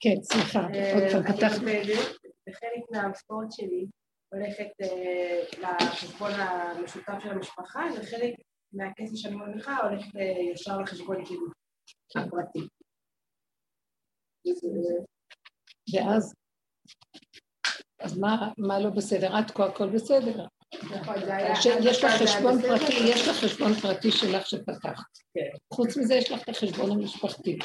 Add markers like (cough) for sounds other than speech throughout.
כן, סליחה, אה, עוד פעם פתחת. וחלק מהמשכורת שלי הולכת אה, לחשבון המשותף של המשפחה, וחלק מהכסף שאני מרוויחה הולך אה, ישר לחשבון שלי, הפרטי. ואז, אז מה, מה לא בסדר? עד כה הכל בסדר. נכון. יש לך חשבון? פרטי, יש לך חשבון פרטי שלך שפתחת. כן. חוץ מזה יש לך את החשבון המשפחתי.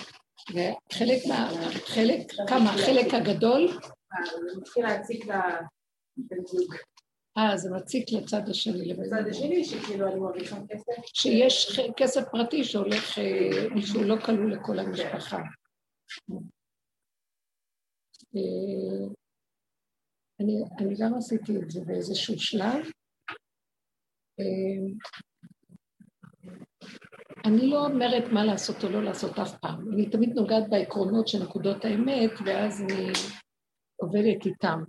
וחלק מה... חלק, כמה? החלק הגדול, אה, זה מתחיל להציק לבן זוג. אה, זה מציק לצד השני. זוג. השני, שכאילו אני מרוויחה כסף. שיש כסף פרטי שהולך, אה, שהוא לא כלול לכל המשפחה. אה, אני, אני גם עשיתי את זה באיזשהו שלב. אני לא אומרת מה לעשות או לא לעשות אף פעם. אני תמיד נוגעת בעקרונות של נקודות האמת, ואז אני עובדת איתם.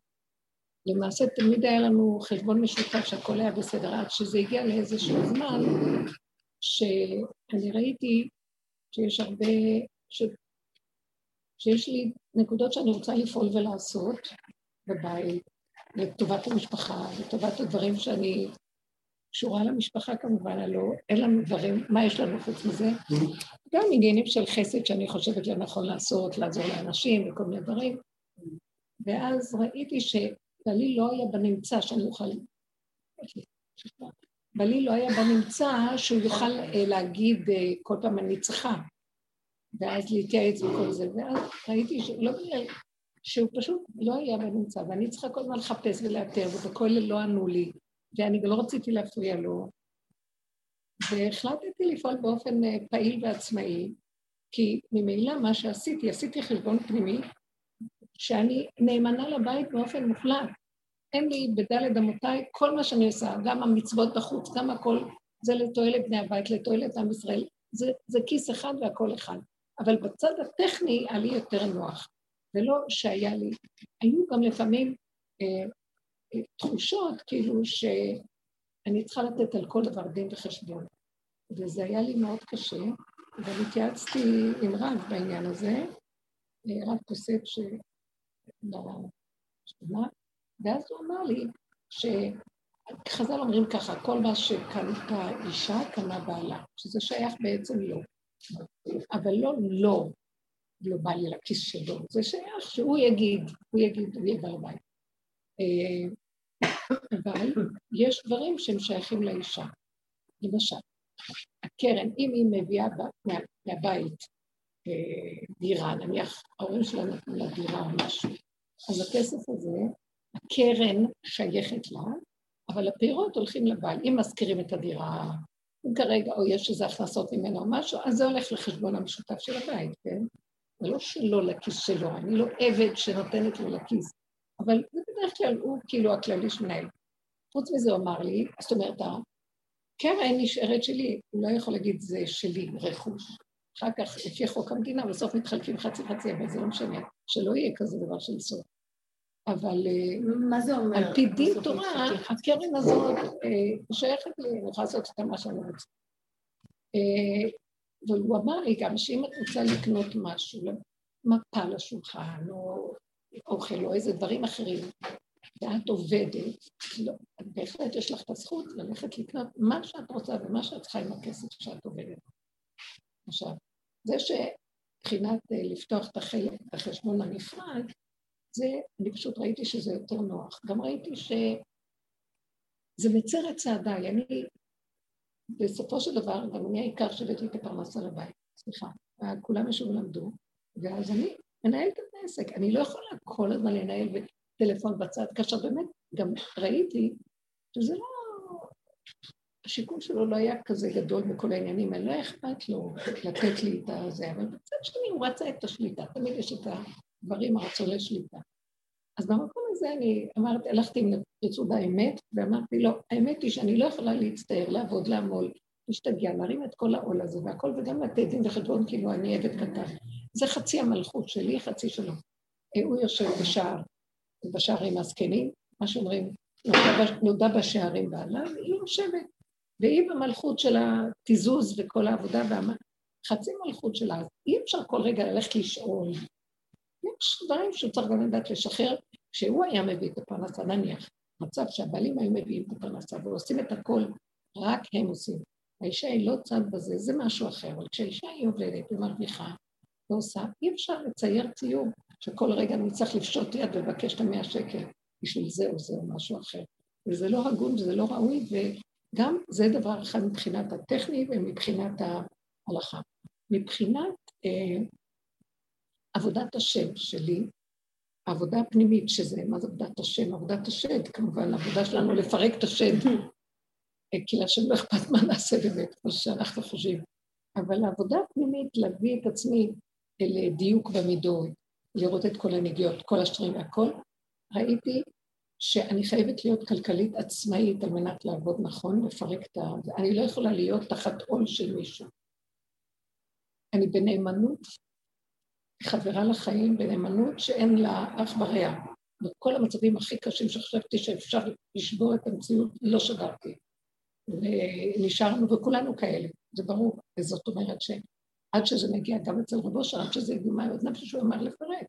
למעשה תמיד היה לנו חשבון משותף שהכל היה בסדר, עד שזה הגיע לאיזשהו זמן שאני ראיתי שיש הרבה, ש... שיש לי נקודות שאני רוצה לפעול ולעשות בבית, לטובת המשפחה, לטובת הדברים שאני קשורה למשפחה כמובן, הלא אין לנו דברים, מה יש לנו חוץ מזה? גם עניינים של חסד שאני חושבת לנכון לעשות, לעזור לאנשים וכל מיני דברים. ואז ראיתי שבעלי לא היה בנמצא שאני אוכל... בעלי לא היה בנמצא שהוא יוכל אה, להגיד אה, כל פעם אני צריכה, ואז להתייעץ וכל זה, ואז ראיתי שלא בגלל, שהוא פשוט לא היה בנמצא, ואני צריכה כל הזמן לחפש ולאתר, ובכולל לא ענו לי, ואני לא רציתי להפריע לו, והחלטתי לפעול באופן אה, פעיל ועצמאי, כי ממילא מה שעשיתי, עשיתי חשבון פנימי, שאני נאמנה לבית באופן מוחלט. אין לי בדלת אמותיי, כל מה שאני עושה, גם המצוות בחוץ, גם הכל, זה לתועלת בני הבית, לתועלת עם ישראל. זה, זה כיס אחד והכל אחד. אבל בצד הטכני היה לי יותר נוח. ולא שהיה לי, היו גם לפעמים אה, תחושות כאילו שאני צריכה לתת על כל דבר דין וחשבון. וזה היה לי מאוד קשה, אבל התייעצתי עם רב בעניין הזה, אה, רב קוסט ש... לשכונה, ואז הוא אמר לי שחז"ל אומרים ככה, כל מה שקנתה אישה קנה בעלה, שזה שייך בעצם לו. אבל לא לא, לא בא לי לכיס שלו, זה שייך שהוא יגיד, הוא יגיד, הוא יהיה בעל בית. אבל יש דברים שהם שייכים לאישה. למשל, הקרן, אם היא מביאה מה, מהבית אה, דירה, נניח ההורים שלה נתנו לה דירה או משהו, אז הכסף הזה, הקרן שייכת לה, אבל הפירות הולכים לבעל. אם מזכירים את הדירה, אם כרגע, או יש איזה הכנסות ממנו או משהו, אז זה הולך לחשבון המשותף של הבית, כן? זה לא שלו לכיס שלו, אני לא עבד שנותנת לו לכיס, אבל זה בדרך כלל הוא כאילו הכללי שמנהל. חוץ מזה הוא אמר לי, זאת אומרת, הקרן נשארת שלי, הוא לא יכול להגיד זה שלי, רכוש. אחר כך, לפי חוק המדינה, בסוף מתחלקים חצי חצי, אבל זה לא משנה, שלא יהיה כזה דבר של סוף. אבל אה, מה זה אומר? על פי דין תורה? הקרן הזאת אה, שייכת לי, אני יכולה לעשות איתה מה שאני רוצה. אה, והוא אמר לי גם שאם את רוצה לקנות משהו, מפה לשולחן, או אוכל, או איזה דברים אחרים, ואת עובדת, לא, בהחלט יש לך את הזכות ללכת לקנות מה שאת רוצה ומה שאת צריכה עם הכסף שאת עובדת. עכשיו, זה שבחינת אה, לפתוח את החשבון הנפרד, זה, אני פשוט ראיתי שזה יותר נוח. גם ראיתי שזה מצר את צעדיי. אני, בסופו של דבר, גם אני העיקר שהבאתי את הפרנסה לבית, סליחה. כולם ישבו ולמדו, ואז אני מנהלת את העסק. אני לא יכולה כל הזמן לנהל טלפון בצד, כאשר באמת גם ראיתי שזה לא... השיקול שלו לא היה כזה גדול בכל העניינים האלה, לא אכפת לו לתת לי את הזה, אבל בצד שני הוא רצה את השליטה, תמיד יש את הדברים הרצוני שליטה. אז במקום הזה אני אמרתי, הלכתי עם יצאו באמת, ואמרתי לו, האמת היא שאני לא יכולה להצטער, לעבוד, לעמול, להשתגע, להרים את כל העול הזה והכל, וגם לתת דין וחשבון כאילו אני עבד קטן. זה חצי המלכות שלי, חצי שלו. הוא יושב בשער, בשערים הזקנים, מה שאומרים, נודע בשערים בעלה, והיא יושבת. והיא במלכות של התיזוז וכל העבודה, חצי מלכות שלה, אי אפשר כל רגע ללכת לשאול. יש דברים שהוא צריך גם לדעת לשחרר. כשהוא היה מביא את הפרנסה, נניח, מצב שהבעלים היו מביאים את הפרנסה ועושים את הכל, רק הם עושים. האישה היא לא צד בזה, זה משהו אחר, אבל כשהאישה היא עובדת ומרוויחה ועושה, אי אפשר לצייר ציור שכל רגע אני צריך לפשוט יד ולבקש את המאה שקל בשביל זה או זה או משהו אחר. וזה לא הגון וזה לא ראוי, וגם זה דבר אחד מבחינת הטכני ומבחינת ההלכה. מבחינת אה, עבודת השם שלי, העבודה הפנימית שזה, מה זה עבודת השם? עבודת השד, כמובן, העבודה שלנו לפרק את השד. כי להשם לא אכפת מה נעשה באמת, כמו שאנחנו חושבים. אבל העבודה הפנימית, להביא את עצמי לדיוק במידות, לראות את כל הנגיעות, כל השטרים והכל, ראיתי שאני חייבת להיות כלכלית עצמאית על מנת לעבוד נכון, לפרק את ה... אני לא יכולה להיות תחת עול של מישהו. אני בנאמנות, חברה לחיים, בנאמנות שאין לה אח ורע. בכל המצבים הכי קשים שחשבתי שאפשר לשבור את המציאות, לא שברתי. ונשארנו, וכולנו כאלה, זה ברור. וזאת אומרת שעד שזה מגיע גם אצל רבו אושר, עד שזה הגיע מהאוזניים שהוא אמר לפרק.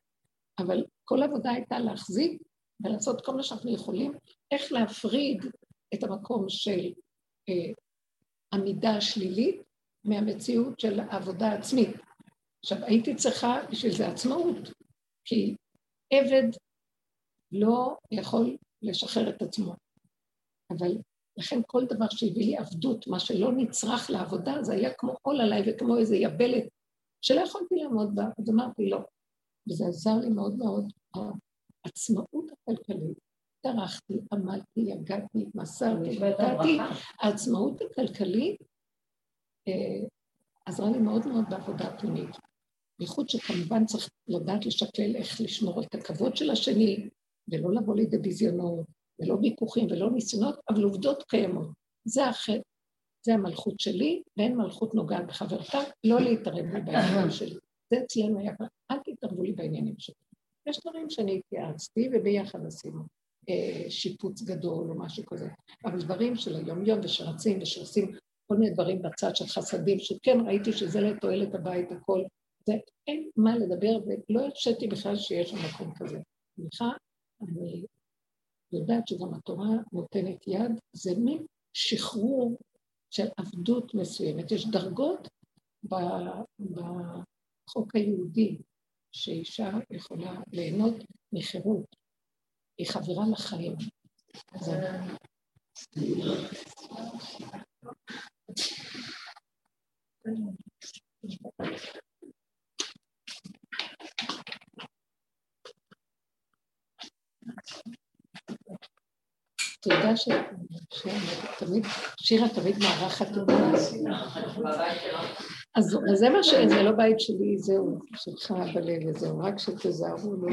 אבל כל העבודה הייתה להחזיק ולעשות כל מה שאנחנו יכולים, איך להפריד את המקום של אה, עמידה שלילית מהמציאות של העבודה עצמית. עכשיו, הייתי צריכה בשביל זה עצמאות, כי עבד לא יכול לשחרר את עצמו. אבל לכן כל דבר שהביא לי עבדות, מה שלא נצרך לעבודה, זה היה כמו עול עליי וכמו איזה יבלת שלא יכולתי לעמוד בה, אז אמרתי לא. וזה עזר לי מאוד מאוד, העצמאות הכלכלית. טרחתי, עמלתי, יגעתי, התמסרתי, נתתי. העצמאות הכלכלית אה, עזרה לי מאוד מאוד בעבודה הפנימית. בייחוד שכמובן צריך לדעת לשקלל איך לשמור את הכבוד של השני, ולא לבוא לידי ביזיונות, ולא ויכוחים ולא ניסיונות, אבל עובדות קיימות. זה החטא, זה המלכות שלי, ואין מלכות נוגעת בחברתה, לא להתערב לי בעניינים (coughs) שלי. זה אצלנו היה כבר, אל תתערבו לי בעניינים שלי. יש דברים שאני התייעצתי וביחד עשינו אה, שיפוץ גדול או משהו כזה, אבל דברים של היום-יום ושרצים ושעושים כל מיני דברים בצד של חסדים, שכן ראיתי שזה לתועלת הבית הכל, זה אין מה לדבר ולא הרשיתי בכלל שיש שם מקום כזה. סליחה, אני יודעת שגם התורה נותנת יד, זה מין שחרור של עבדות מסוימת. יש דרגות בחוק היהודי שאישה יכולה ליהנות מחירות, היא חברה לחיים. אתה יודע שתמיד, שירה תמיד מארחת אותה. אז זה מה ש... זה לא בית שלי, זהו, שלך בלב וזהו, רק שתזהרו, לא...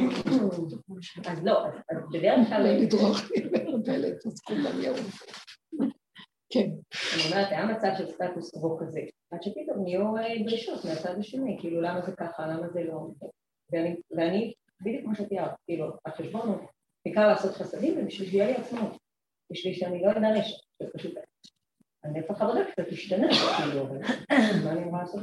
אז לא, בדרך כלל... לא לדרוך לי בדלת, אז כולם יעוף. כן. אני אומרת, היה מצב של סטטוס קוו כזה, עד שפתאום נהיו אה, דרישות מהצד השני, כאילו למה זה ככה, למה זה לא... ואני, בדיוק כמו שתיארת, כאילו, החשבון הוא בעיקר לעשות חסדים ובשביל שיהיה לי עצמאות. בשביל שאני לא אדרש, פשוט הנפח עבודה קצת השתנה, כאילו, מה אני אמורה לעשות?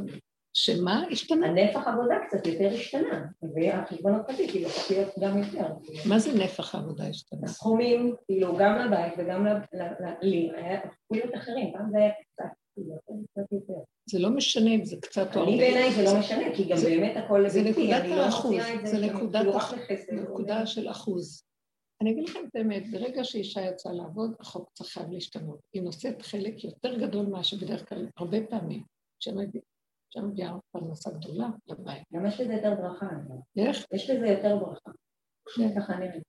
שמה השתנה? הנפח עבודה קצת יותר השתנה, והחשבון הפרטי כאילו הופך להיות גם יותר. מה זה נפח עבודה השתנה? הסכומים, כאילו, גם לבית וגם לי, הפכו להיות אחרים, פעם זה היה כאילו, קצת יותר. זה לא משנה אם זה קצת או הרבה. אני בעיניי זה לא משנה, כי גם באמת הכל זה נקודת לא האחוז, זה נקודה של אחוז. אני אגיד לכם את האמת, ברגע שאישה יצאה לעבוד, החוק צריך חייב להשתנות. היא נושאת חלק יותר גדול מאשר בדרך כלל, הרבה פעמים, שמביאה פרנסה גדולה לבית. גם יש לזה יותר ברכה. איך? יש לזה יותר ברכה. ככה נראה.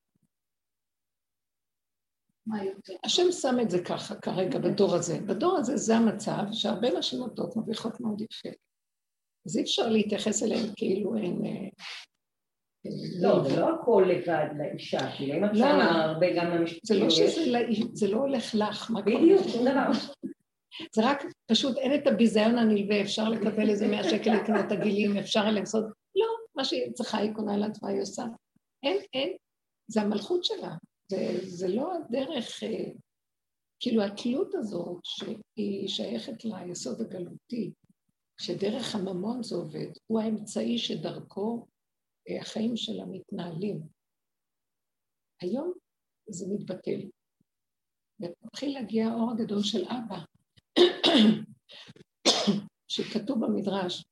השם שם את זה ככה כרגע בדור הזה. בדור הזה זה המצב שהרבה נשים עובדות מרוויחות מאוד יפה. אז אי אפשר להתייחס אליהן כאילו הן לא, זה לא הכל לבד לאישה, כאילו אם את. שמה הרבה גם למשפטים. זה לא זה לא הולך לך. בדיוק, שום דבר. (laughs) זה רק, פשוט אין את הביזיון הנלווה, אפשר לקבל איזה מאה שקל לקנות עגילים, אפשר לעשות, לא, מה שהיא צריכה היא קונה לעצמה, היא עושה. אין, אין, זה המלכות שלה, זה, זה לא הדרך, אה, כאילו התלות הזאת שהיא שייכת ליסוד הגלותי, שדרך הממון זה עובד, הוא האמצעי שדרכו החיים שלה מתנהלים. היום זה מתבטל. ומתחיל להגיע האור הגדול של אבא, שכתוב במדרש,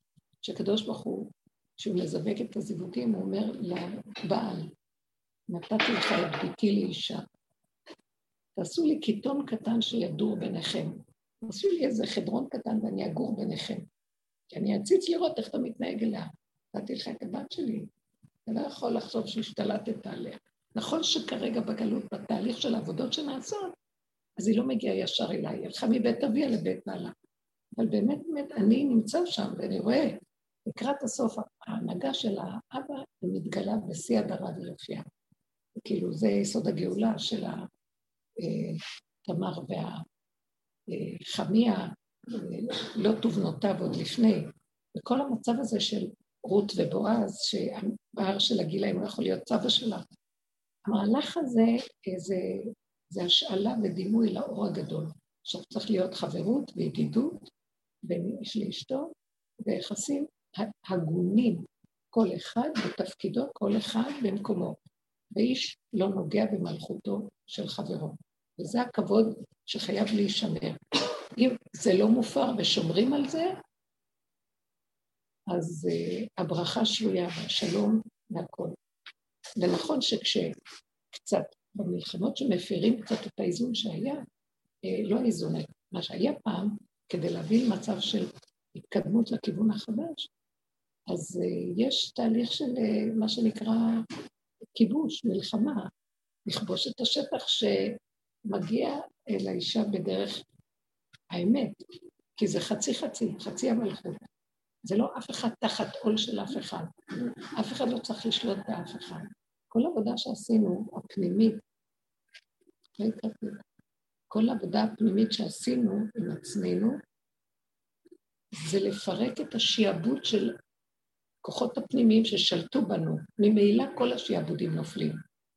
שקדוש ברוך הוא, כשהוא מזווג את הזיווגים, הוא אומר לבעל, נתתי לך את ביתי לאישה. תעשו לי קיטון קטן שידור ביניכם. תעשו לי איזה חדרון קטן ואני אגור ביניכם. כי אני אציץ לראות איך אתה מתנהג אליה. נתתי לך את הבת שלי. אתה לא יכול לחשוב שהשתלטת עליה. נכון שכרגע בגלות, בתהליך של העבודות שנעשות, אז היא לא מגיעה ישר אליי, היא הלכה מבית אביה לבית בעלה. אבל באמת, באמת, אני נמצא שם ואני רואה, לקראת הסוף, ההנהגה של האבא היא מתגלה בשיא הדרה ויופייה. כאילו, זה יסוד הגאולה של התמר והחמיה, לא תובנותיו עוד לפני. וכל המצב הזה של רות ובועז, שהפער של הגילאים הוא יכול להיות סבא שלה, המהלך הזה זה, זה השאלה ודימוי לאור הגדול. עכשיו צריך להיות חברות וידידות בין איש לאשתו, ויחסים הגונים, כל אחד בתפקידו, כל אחד במקומו. ואיש לא נוגע במלכותו של חברו. וזה הכבוד שחייב להישמר. אם זה לא מופר ושומרים על זה, אז uh, הברכה שבויה והשלום והכל. ונכון שכשקצת במלחמות שמפירים קצת את האיזון שהיה, uh, לא האיזון, מה שהיה פעם, כדי להבין מצב של התקדמות לכיוון החדש, אז uh, יש תהליך של uh, מה שנקרא כיבוש, מלחמה, לכבוש את השטח שמגיע אל האישה בדרך האמת, כי זה חצי חצי, חצי המלכות. זה לא אף אחד תחת עול של אף אחד. אף אחד לא צריך לשלוט באף אחד. כל עבודה שעשינו, הפנימית, לא כל העבודה הפנימית שעשינו עם עצמנו, זה לפרק את השיעבוד של הכוחות הפנימיים ששלטו בנו, ממילא כל השיעבודים נופלים.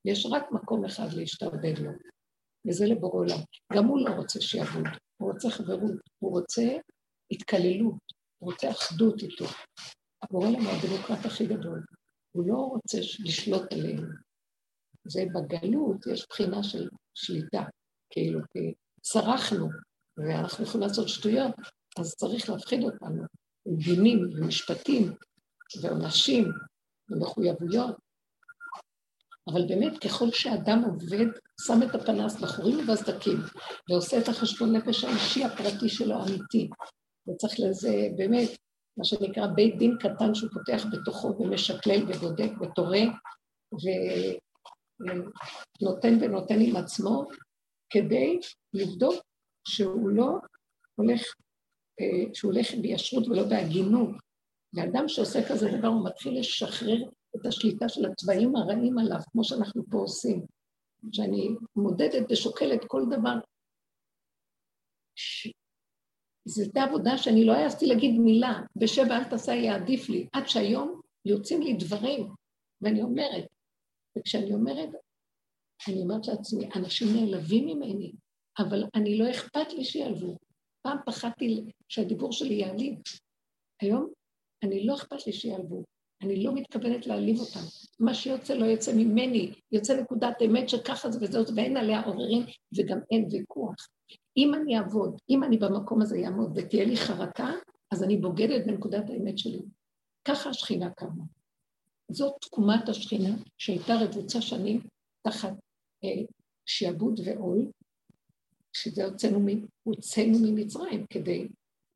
יש רק מקום אחד להשתעבד לו, וזה לבורא עולם. גם הוא לא רוצה שיעבוד, הוא רוצה חברות, הוא רוצה התקללות, הוא רוצה אחדות איתו. עולם הוא הדמוקרט הכי גדול, הוא לא רוצה לשלוט עלינו. זה בגלות, יש בחינה של שליטה, כאילו, כי סרחנו, ואנחנו יכולים לעשות שטויות, אז צריך להפחיד אותנו דינים ומשפטים ועונשים ומחויבויות. אבל באמת, ככל שאדם עובד, שם את הפנס בחורים ובסדקים, ועושה את החשבון נפש האישי הפרטי שלו אמיתי, וצריך לזה באמת, מה שנקרא בית דין קטן שהוא פותח בתוכו ומשקלל ובודק ותורה, ונותן ונותן עם עצמו, כדי לבדוק שהוא לא הולך, אה, שהוא הולך בישרות ולא בהגינות, ואדם שעושה כזה דבר, הוא מתחיל לשחרר את השליטה של הצבעים הרעים עליו, כמו שאנחנו פה עושים. שאני מודדת ושוקלת כל דבר. זו הייתה עבודה שאני לא העזתי להגיד מילה, בשבע אל תעשה יהיה עדיף לי, עד שהיום יוצאים לי דברים, ואני אומרת, וכשאני אומרת, אני אומרת לעצמי, אנשים נעלבים ממני, אבל אני לא אכפת לי שיעלבו. פעם פחדתי שהדיבור שלי יעליב. היום אני לא אכפת לי שיעלבו, אני לא מתכוונת להעליב אותם. מה שיוצא לא יוצא ממני, יוצא נקודת אמת שככה זה וזאת, ואין עליה עוררין וגם אין ויכוח. אם אני אעבוד, אם אני במקום הזה אעמוד ותהיה לי חרטה, אז אני בוגדת בנקודת האמת שלי. ככה השכינה קמה. זאת תקומת השכינה שהייתה רבוצה שנים תחת אה, שיעבוד ועול, שזה הוצאנו, הוצאנו ממצרים כדי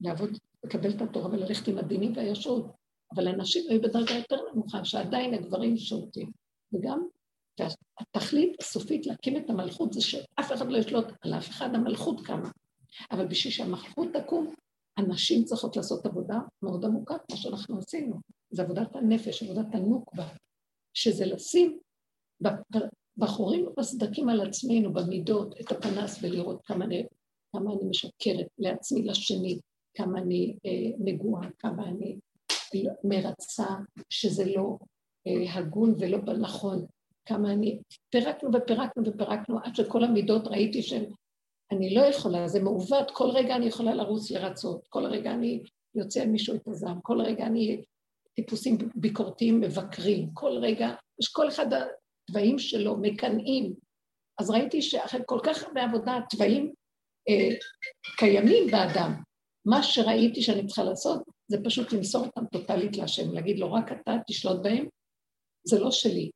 לעבוד לקבל את התורה וללכת עם הדינים והישרות. אבל הנשים היו בדרגה יותר נמוכה, שעדיין הגברים שולטים. וגם התכלית הסופית להקים את המלכות זה שאף אחד לא ישלוט על אף אחד, המלכות קמה. אבל בשביל שהמלכות תקום, הנשים צריכות לעשות עבודה מאוד עמוקה, כמו שאנחנו עשינו. זה עבודת הנפש, עבודת הנוקבה, שזה לשים בחורים ובסדקים על עצמנו, במידות, את הפנס ולראות כמה אני, כמה אני משקרת לעצמי, לשני, כמה אני אה, נגועה, כמה אני מרצה, שזה לא אה, הגון ולא נכון, כמה אני... פירקנו ופירקנו ופירקנו עד שכל המידות ראיתי שהן... אני לא יכולה, זה מעוות, כל רגע אני יכולה לרוץ לרצות, כל רגע אני יוצא על מישהו את הזעם. כל רגע אני טיפוסים ביקורתיים מבקרים, כל רגע, יש כל אחד התוואים שלו, מקנאים. אז ראיתי שאחרי כל כך הרבה עבודה, התוואים אה, קיימים באדם. מה שראיתי שאני צריכה לעשות, זה פשוט למסור אותם טוטלית להשם, להגיד לו, רק אתה תשלוט בהם, זה לא שלי.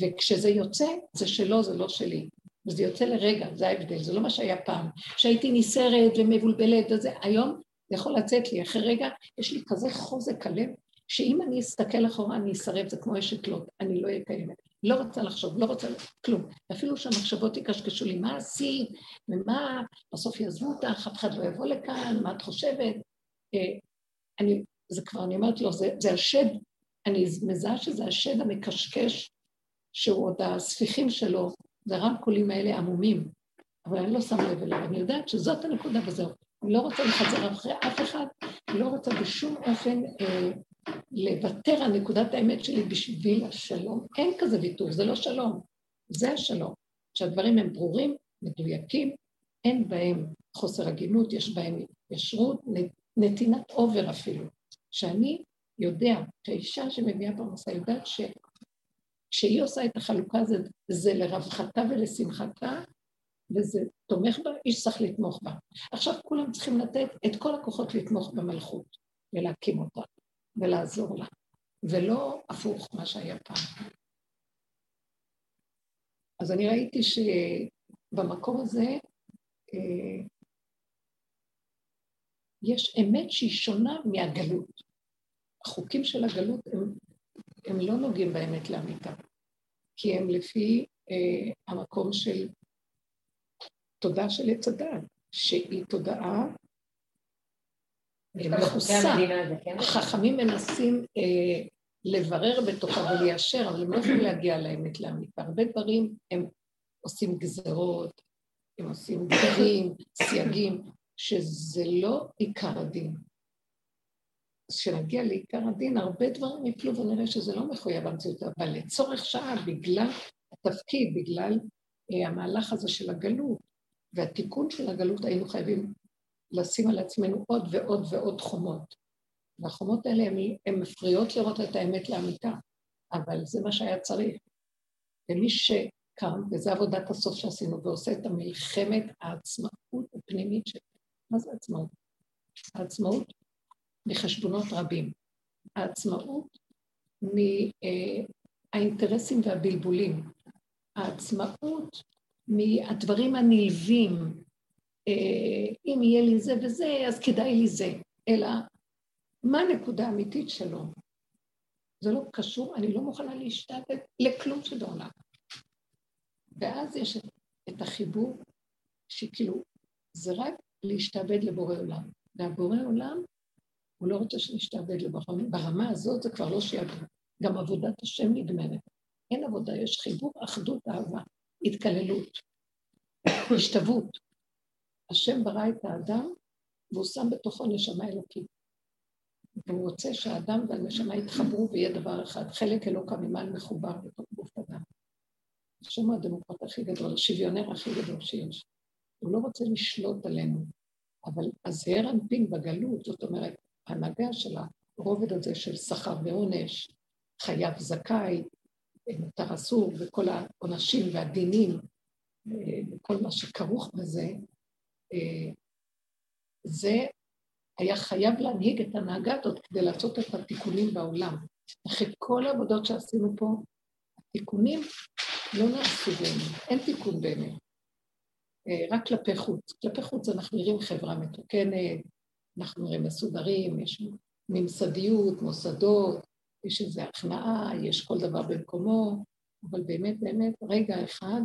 וכשזה יוצא, זה שלו, זה לא שלי. וזה יוצא לרגע, זה ההבדל, זה לא מה שהיה פעם. שהייתי נסערת ומבולבלת וזה, היום זה יכול לצאת לי, אחרי רגע יש לי כזה חוזק הלב, שאם אני אסתכל אחורה אני אסרב, זה כמו אשת לוט, אני לא אהיה קיימת. לא רוצה לחשוב, לא רוצה כלום. אפילו שהמחשבות יקשקשו לי, מה עשית, ומה, בסוף יעזבו אותך, אף אחד לא יבוא לכאן, מה את חושבת? אני, זה כבר, אני אומרת לו, זה, זה השד, אני מזהה שזה השד המקשקש, שהוא עוד הספיחים שלו, זה הרמקולים האלה עמומים, אבל אני לא שם לב אליו, אני יודעת שזאת הנקודה וזהו. אני לא רוצה לחזר אחרי אף אחד, אני לא רוצה בשום אופן אה, לוותר על נקודת האמת שלי בשביל השלום. אין כזה ויתור, זה לא שלום, זה השלום. שהדברים הם ברורים, מדויקים, אין בהם חוסר הגינות, יש בהם ישרות, נתינת אובר אפילו. שאני יודע שהאישה שמביאה פרנסה יודעת שכשהיא עושה את החלוקה זה, זה לרווחתה ולשמחתה, וזה תומך בה, איש צריך לתמוך בה. עכשיו כולם צריכים לתת את כל הכוחות לתמוך במלכות ולהקים אותה ולעזור לה, ולא הפוך מה שהיה פעם. אז אני ראיתי שבמקום הזה אה, יש אמת שהיא שונה מהגלות. החוקים של הגלות הם, הם לא נוגעים באמת לאמיתה, כי הם לפי אה, המקום של תודעה של עץ הדעת, שהיא תודעה מכוסה. כן? חכמים מנסים אה, לברר בתוכה וליישר, אבל הם לא יכולים להגיע לאמת לאמיתה. הרבה דברים הם עושים גזרות, הם עושים דברים, סייגים, שזה לא עיקר הדין. אז כשנגיע לעיקר הדין, הרבה דברים יפלו ונראה שזה לא מחויב המציאות, אבל לצורך שעה, בגלל התפקיד, בגלל אה, המהלך הזה של הגלות, והתיקון של הגלות היינו חייבים לשים על עצמנו עוד ועוד ועוד חומות. והחומות האלה הן מפריעות לראות את האמת לאמיתה, אבל זה מה שהיה צריך. ומי שקם, וזו עבודת הסוף שעשינו, ועושה את המלחמת העצמאות הפנימית שלו. מה זה עצמאות? העצמאות מחשבונות רבים. העצמאות מהאינטרסים והבלבולים. העצמאות מהדברים הנלווים, אה, אם יהיה לי זה וזה, אז כדאי לי זה. אלא, מה הנקודה האמיתית שלו? זה לא קשור, אני לא מוכנה להשתתף לכלום שבעולם. ואז יש את החיבור, שכאילו, זה רק להשתעבד לבורא עולם. והבורא עולם, הוא לא רוצה שנשתעבד לבורא עולם. ברמה הזאת זה כבר לא שיעבוד. גם עבודת השם נגמרת. אין עבודה, יש חיבור, אחדות, אהבה. התקללות, השתוות. השם ברא את האדם והוא שם בתוכו נשמה אלוקית. והוא רוצה שהאדם והנשמה יתחברו ויהיה דבר אחד, חלק אלוקא ממעל מחובר בתוך גוף אדם. השם הדמוקרט הכי גדול, השוויונר הכי גדול שיש. הוא לא רוצה לשלוט עלינו, אבל הזעיר אנפין בגלות, זאת אומרת, ההנהגה של הרובד הזה של שכר ועונש, חייב זכאי, מותר אסור, וכל העונשים והדינים, אה, וכל מה שכרוך בזה, אה, זה היה חייב להנהיג את ההנהגה הזאת כדי לעשות את התיקונים בעולם. אחרי כל העבודות שעשינו פה, התיקונים לא נעשו באמת, אין תיקון באמת. אה, רק כלפי חוץ. כלפי חוץ אנחנו נראים חברה מתוקנת, אנחנו נראים מסודרים, יש ממסדיות, מוסדות, יש איזו הכנעה, יש כל דבר במקומו, אבל באמת באמת רגע אחד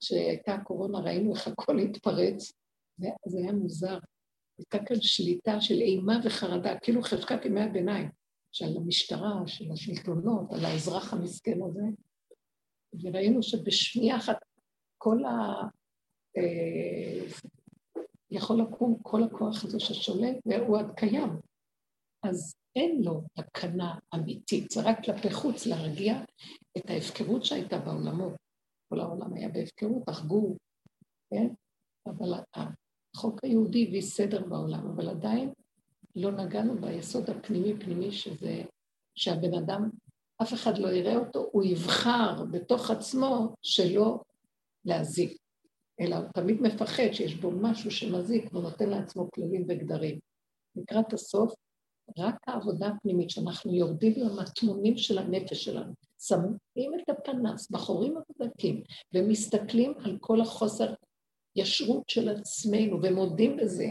שהייתה הקורונה ראינו איך הכל התפרץ, זה היה מוזר. הייתה כאן שליטה של אימה וחרדה, כאילו חשקת ימי הביניים, של המשטרה, של השלטונות, על האזרח המסכן הזה, וראינו שבשנייה אחת כל ה... יכול לקום כל הכוח הזה ששולט, והוא עד קיים. אז אין לו תקנה אמיתית, זה רק כלפי חוץ להרגיע את ההפקרות שהייתה בעולמות. כל העולם היה בהפקרות, החגו, כן? אבל החוק היהודי הביא סדר בעולם, אבל עדיין לא נגענו ביסוד הפנימי-פנימי שזה, שהבן אדם, אף אחד לא יראה אותו, הוא יבחר בתוך עצמו שלא להזיק, אלא הוא תמיד מפחד שיש בו משהו שמזיק והוא נותן לעצמו כללים וגדרים. לקראת הסוף, רק העבודה הפנימית שאנחנו יורדים למטמונים של הנפש שלנו, שמים את הפנס בחורים הבדקים ומסתכלים על כל החוסר ישרות של עצמנו ומודים בזה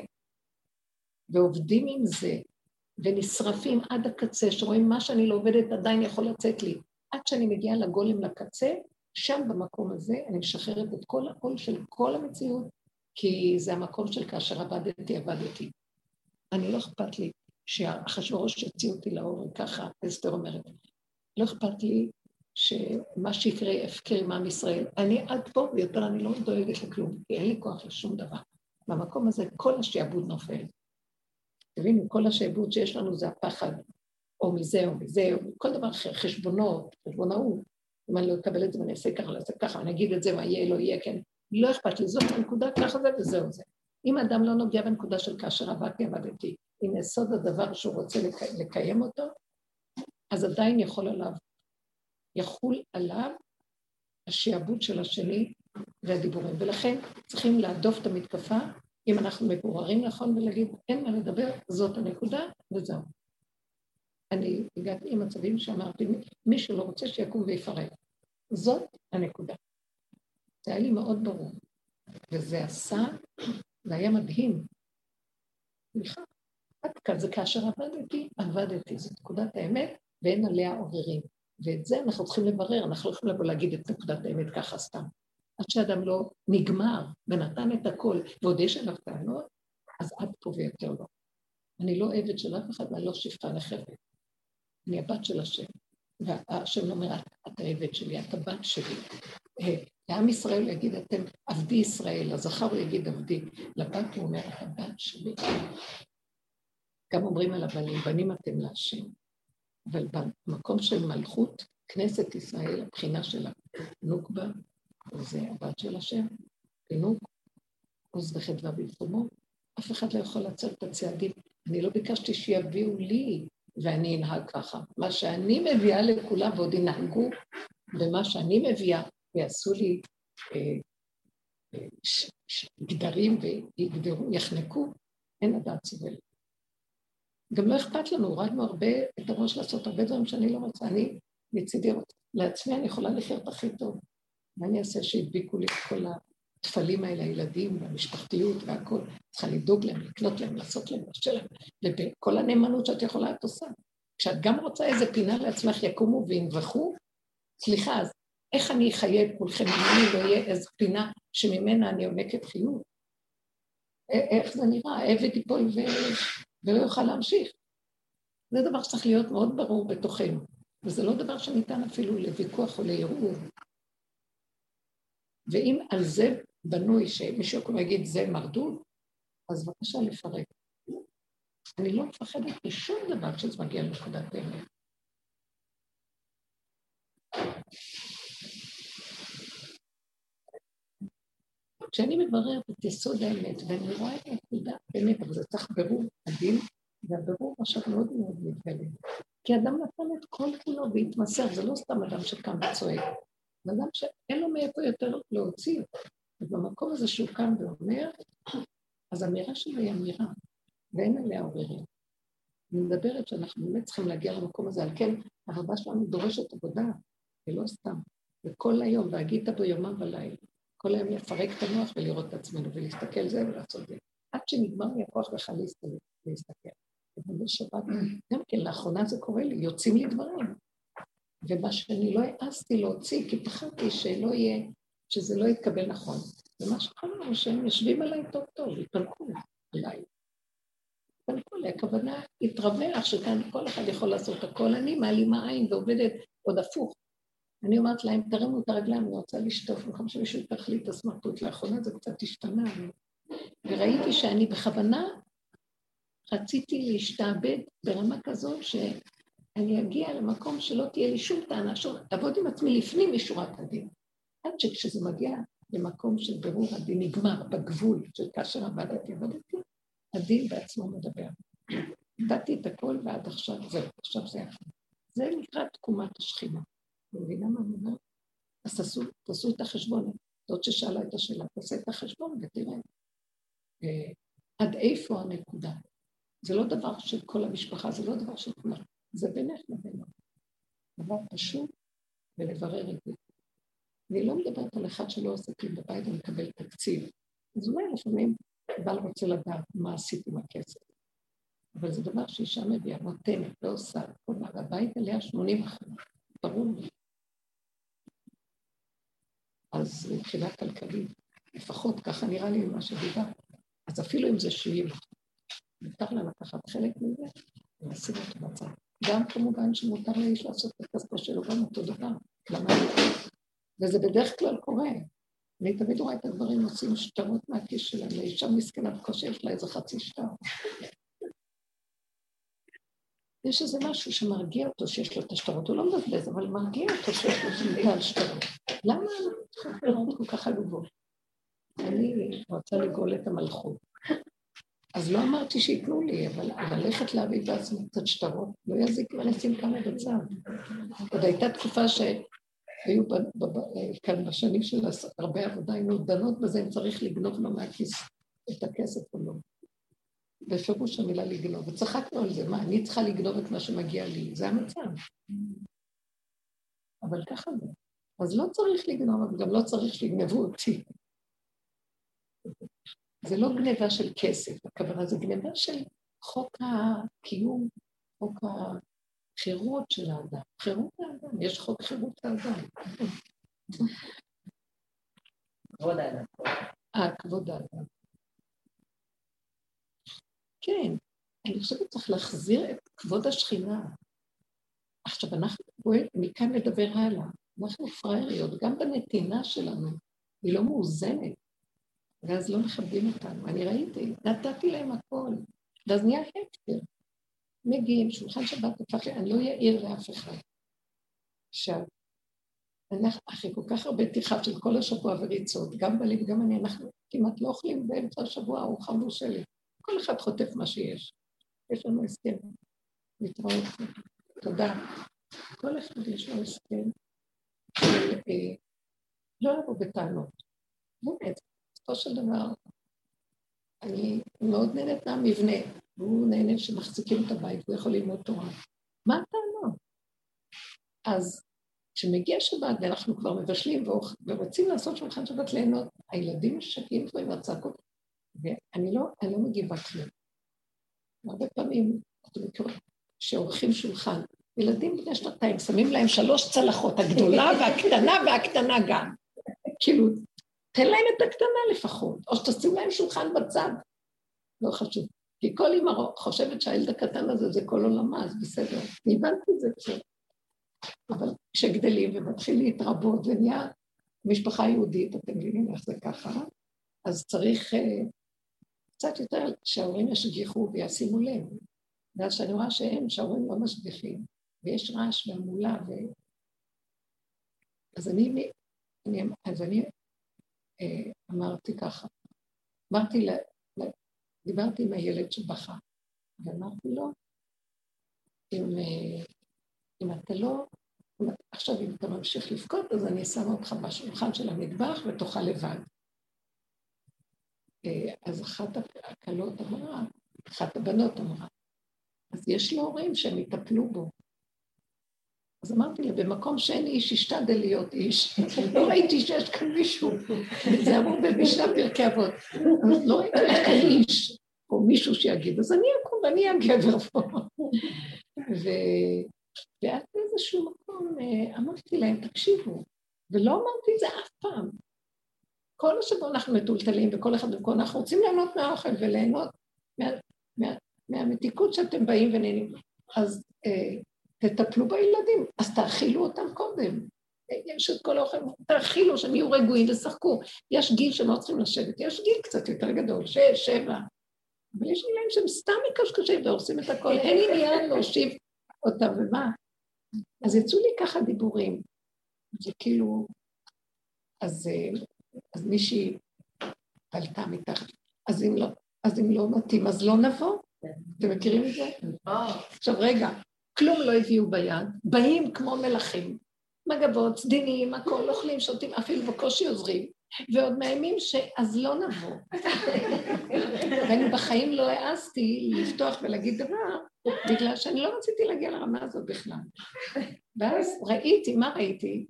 ועובדים עם זה ונשרפים עד הקצה, שרואים מה שאני לא עובדת עדיין יכול לצאת לי. עד שאני מגיעה לגולם לקצה, שם במקום הזה אני משחררת את כל העול של כל המציאות, כי זה המקום של כאשר עבדתי, עבדתי. אני לא אכפת לי שאחשוורוש יוציא אותי לאור, ככה אסתר אומרת. לא אכפת לי שמה שיקרה יפקר עם עם ישראל. אני עד פה ויותר אני לא דואגת לכלום, כי אין לי כוח לשום דבר. במקום הזה כל השעבוד נופל. תבינו, כל השעבוד שיש לנו זה הפחד, או מזה או מזה, או כל דבר אחר, חשבונות, חשבונאות. אם אני לא אקבל את זה ואני אעשה ככה, אני אעשה ככה, אני אגיד את זה, מה יהיה, לא יהיה, כן. לא אכפת לי, זאת הנקודה, ככה זה וזהו זה. אם אדם לא נוגע בנקודה של כאשר עבדתי, עבדתי, עם יסוד הדבר שהוא רוצה לקיים אותו, אז עדיין יכול עליו, יחול עליו השעבוד של השני והדיבורים. ולכן צריכים להדוף את המתקפה, אם אנחנו מבוררים נכון ולהגיד, אין מה לדבר, זאת הנקודה, וזהו. אני הגעתי עם מצבים שאמרתי, מי שלא רוצה שיקום ויפרק. זאת הנקודה. זה היה לי מאוד ברור. וזה עשה, זה היה מדהים. סליחה, עד כאן זה כאשר עבדתי, עבדתי. זו נקודת האמת, ואין עליה עוררים. ואת זה אנחנו צריכים לברר, אנחנו לא יכולים לבוא להגיד את נקודת האמת ככה סתם. עד שאדם לא נגמר ונתן את הכל, ועוד יש עליו טענות, אז עד פה ויותר לא. אני לא עבד של אף אחד ואני לא שפחה לחברת. אני הבת של השם. והשם אומר, את העבד שלי, את הבת שלי. אה, לעם ישראל יגיד, אתם עבדי ישראל, הזכר הוא יגיד עבדי, לבת הוא אומר, את הבת שלי. גם אומרים על הבנים, בנים אתם להשם. אבל במקום של מלכות, כנסת ישראל, הבחינה של הנוקבה, זה הבת של השם, פינוק, עוז וחדווה במקומו, אף אחד לא יכול לעצור את הצעדים. אני לא ביקשתי שיביאו לי ואני אנהג ככה. מה שאני מביאה לכולם ועוד ינהגו במה שאני מביאה, ויעשו לי אה, אה, גדרים ויגדרו, יחנקו, אין הדעת סובלת. גם לא אכפת לנו, הורדנו הרבה את הראש לעשות הרבה דברים שאני לא רוצה. אני מצידי לעצמי אני יכולה לחיות הכי טוב. מה אני אעשה שהדביקו לי את כל הטפלים האלה, הילדים והמשפחתיות והכול? צריכה לדאוג להם, לקנות להם, לעשות להם, לשל להם, וכל הנאמנות שאת יכולה את עושה. כשאת גם רוצה איזה פינה לעצמך יקומו וינבחו, סליחה, אז איך אני אחיה את כולכם אם אני לא אהיה איזו פינה שממנה אני עונקת חיות? איך זה נראה? העבד ייפול ו... ולא יוכל להמשיך. זה דבר שצריך להיות מאוד ברור בתוכנו, וזה לא דבר שניתן אפילו לוויכוח או לערעור. ואם על זה בנוי שמישהו יכול להגיד זה מרדות, אז בבקשה לפרק. אני לא מפחדת משום דבר כשזה מגיע לנקודת האמת. כשאני מבררת את יסוד האמת, ואני רואה את הנקודה, באמת, אבל זה צריך ברור הדין, והבירור עכשיו מאוד מאוד מתגלה. כי אדם נתן את כל כולו והתמסר, זה לא סתם אדם שקם וצועק, זה אדם שאין לו מאיפה יותר להוציא. ובמקום הזה שהוא קם ואומר, אז האמירה שלו היא אמירה, ואין עליה עוררים. אני מדברת שאנחנו באמת צריכים להגיע למקום הזה, על כן הרבה שלנו דורשת עבודה, ולא סתם. וכל היום, והגית בו יומם ולילה. כל היום לפרק את המוח ולראות את עצמנו, ולהסתכל זה ולעשות זה. עד שנגמר לי הכוח בכלל להסתכל. ובשבת, גם כן, לאחרונה זה קורה לי, יוצאים לי דברים. ומה שאני לא העזתי להוציא, כי פחדתי שלא יהיה, שזה לא יתקבל נכון. ומה שקרה שהם יושבים עליי טוב טוב, התפלקו עליי. התפלקו עליי, הכוונה התרווח שכאן כל אחד יכול לעשות הכל, אני מעלימה עין ועובדת עוד הפוך. אני אומרת להם, תרימו את הרגליים, אני רוצה לשטוף, במקום שמישהו ייקח לי את הסמרטוט. לאחרונה זה קצת השתנה, וראיתי שאני בכוונה רציתי להשתעבד ברמה כזאת שאני אגיע למקום שלא תהיה לי שום טענה, לעבוד עם עצמי לפנים משורת הדין. עד שכשזה מגיע למקום של ברור הדין נגמר, בגבול של כאשר עבדתי, עבדתי, הדין בעצמו מדבר. איבדתי את הכל ועד עכשיו, זהו, עכשיו זה יפה. זה נקרא תקומת השכינה. אתם מבינה מה אני אומרת? אז תעשו, תעשו את החשבון. זאת ששאלה את השאלה, תעשה את החשבון ותראה אה, עד איפה הנקודה. זה לא דבר של כל המשפחה, זה לא דבר של כולם, זה בינך לבינו. דבר פשוט ולברר את זה. אני לא מדברת על אחד שלא עושה כלום בבית ומקבל תקציב. אז אולי לפעמים בעל רוצה לדעת מה עשית עם הכסף. אבל זה דבר שאישה מביאה, נותנת, לא עושה, כל מה, והבית עליה 80 אחוז, ברור לי. אז מבחינה כלכלית, לפחות ככה נראה לי ממה שדיברת, אז אפילו אם זה 70 מותר לה לקחת חלק מזה ולשים אותו בצד. גם כמובן שמותר לאיש לעשות את הכספו שלו גם אותו דבר. למה? וזה בדרך כלל קורה. אני תמיד רואה את הגברים עושים שטרות מהכיס שלהם, לאישה מסכנה בקושי יש לה איזה חצי שטר. יש איזה משהו שמרגיע אותו שיש לו את השטרות, הוא לא מבזבז, אבל מרגיע אותו שיש לו שמיטה על שטרות. למה אנחנו כל כך עלובות? אני רוצה לגאול את המלכות. אז לא אמרתי שייתנו לי, אבל ללכת להביא בעצמי קצת שטרות, לא יזיק ולשים כמה בצד. עוד הייתה תקופה שהיו כאן בשנים של הרבה עבודה, היינו דנות בזה אם צריך לגנוב לו מהכיס את הכסף או לא. בפירוש המילה לגנוב, וצחקנו על זה, מה, אני צריכה לגנוב את מה שמגיע לי, זה המצב. אבל ככה זה. אז לא צריך לגנוב, אבל גם לא צריך שיגנבו אותי. זה לא גניבה של כסף, הכוונה זה גניבה של חוק הקיום, חוק החירות של האדם. חירות האדם, יש חוק חירות האדם. כבוד האדם. אה, כבוד האדם. כן, אני חושבת שצריך להחזיר את כבוד השכינה. עכשיו, אנחנו, מכאן נדבר הלאה. אנחנו פראייריות, גם בנתינה שלנו, היא לא מאוזנת. ואז לא מכבדים אותנו. אני ראיתי, נתתי להם הכל, ואז נהיה הפקר. מגיעים, שולחן שבת הפך, אני לא אעיר לאף אחד. עכשיו, אנחנו אחרי כל כך הרבה פתיחה של כל השבוע וריצות, גם בלי וגם אני, אנחנו כמעט לא אוכלים באמצע השבוע ארוחה מבושלת. כל אחד חוטף מה שיש. יש לנו הסכם. להתראות. תודה. כל אחד יש לו הסכם של אה, לא לבוא בטענות. באמת, בסופו של דבר, אני מאוד נהנית מהמבנה, והוא נהנה שמחזיקים את הבית, הוא יכול ללמוד תורה. מה הטענות? אז כשמגיע שבת ואנחנו כבר מבשלים ורוצים לעשות שולחן שבת ליהנות, הילדים משקים פה עם הצעקות, ואני לא, לא מגיבה כלום. הרבה פעמים, אתם מכירים, שעורכים שולחן, ילדים בני שנתיים שמים להם שלוש צלחות, הגדולה (laughs) והקטנה והקטנה גם. כאילו, תן להם את הקטנה לפחות, או שתשים להם שולחן בצד. לא חשוב. כי כל אמא חושבת שהילד הקטן הזה זה כל עולמה, אז בסדר. הבנתי את זה קצת. אבל כשגדלים ומתחיל להתרבות ונהיה משפחה יהודית, אתם מבינים איך זה ככה, אז צריך uh, קצת יותר שההורים ישגיחו וישימו לב. ואז שאני רואה שהם, שההורים לא משגיחים, ויש רעש והמולה, ו... אז אני, אני, אז אני אה, אמרתי ככה, אמרתי, דיברתי עם הילד שבכה, ואמרתי לו, אם, אה, אם אתה לא, עכשיו אם אתה ממשיך לבכות, אז אני שמה אותך בשולחן של המטבח ותאכל לבד. אה, אז אחת הכלות אמרה, אחת הבנות אמרה, אז יש לו הורים שהם יטפלו בו. אז אמרתי לה, במקום שאין איש, ישתדל להיות איש. לא ראיתי שיש כאן מישהו. זה אמרו במשנה פרקי אבות. לא ראיתי שיש כאן איש, או מישהו שיגיד, אז אני אקום ואני הגבר פה. ואז באיזשהו מקום אה, אמרתי להם, תקשיבו, ולא אמרתי את זה אף פעם. כל השבוע אנחנו מטולטלים, וכל אחד וכל אנחנו רוצים ליהנות מהאוכל וליהנות מה, מה, מהמתיקות שאתם באים ונהנים. אז אה, תטפלו בילדים, אז תאכילו אותם קודם. יש את כל האוכל, תאכילו, שהם יהיו רגועים ושחקו. יש גיל שהם לא צריכים לשבת, יש גיל קצת יותר גדול, שש, שבע. אבל יש גילאים שהם סתם מקשקשים והורסים את הכל, אין עניין להושיב אותם, ומה? אז יצאו לי ככה דיבורים. זה כאילו... אז, אז מישהי עלתה מתחת, אז אם לא, אז אם לא מתאים, אז לא נבוא. אתם מכירים את זה? עכשיו רגע, כלום לא הביאו ביד, באים כמו מלכים, מגבות, סדינים, הכל, אוכלים, שותים, אפילו בקושי עוזרים, ועוד מאיימים שאז לא נבוא. (laughs) ואני בחיים לא העזתי לפתוח ולהגיד דבר, בגלל שאני לא רציתי להגיע לרמה הזאת בכלל. ואז ראיתי, מה ראיתי?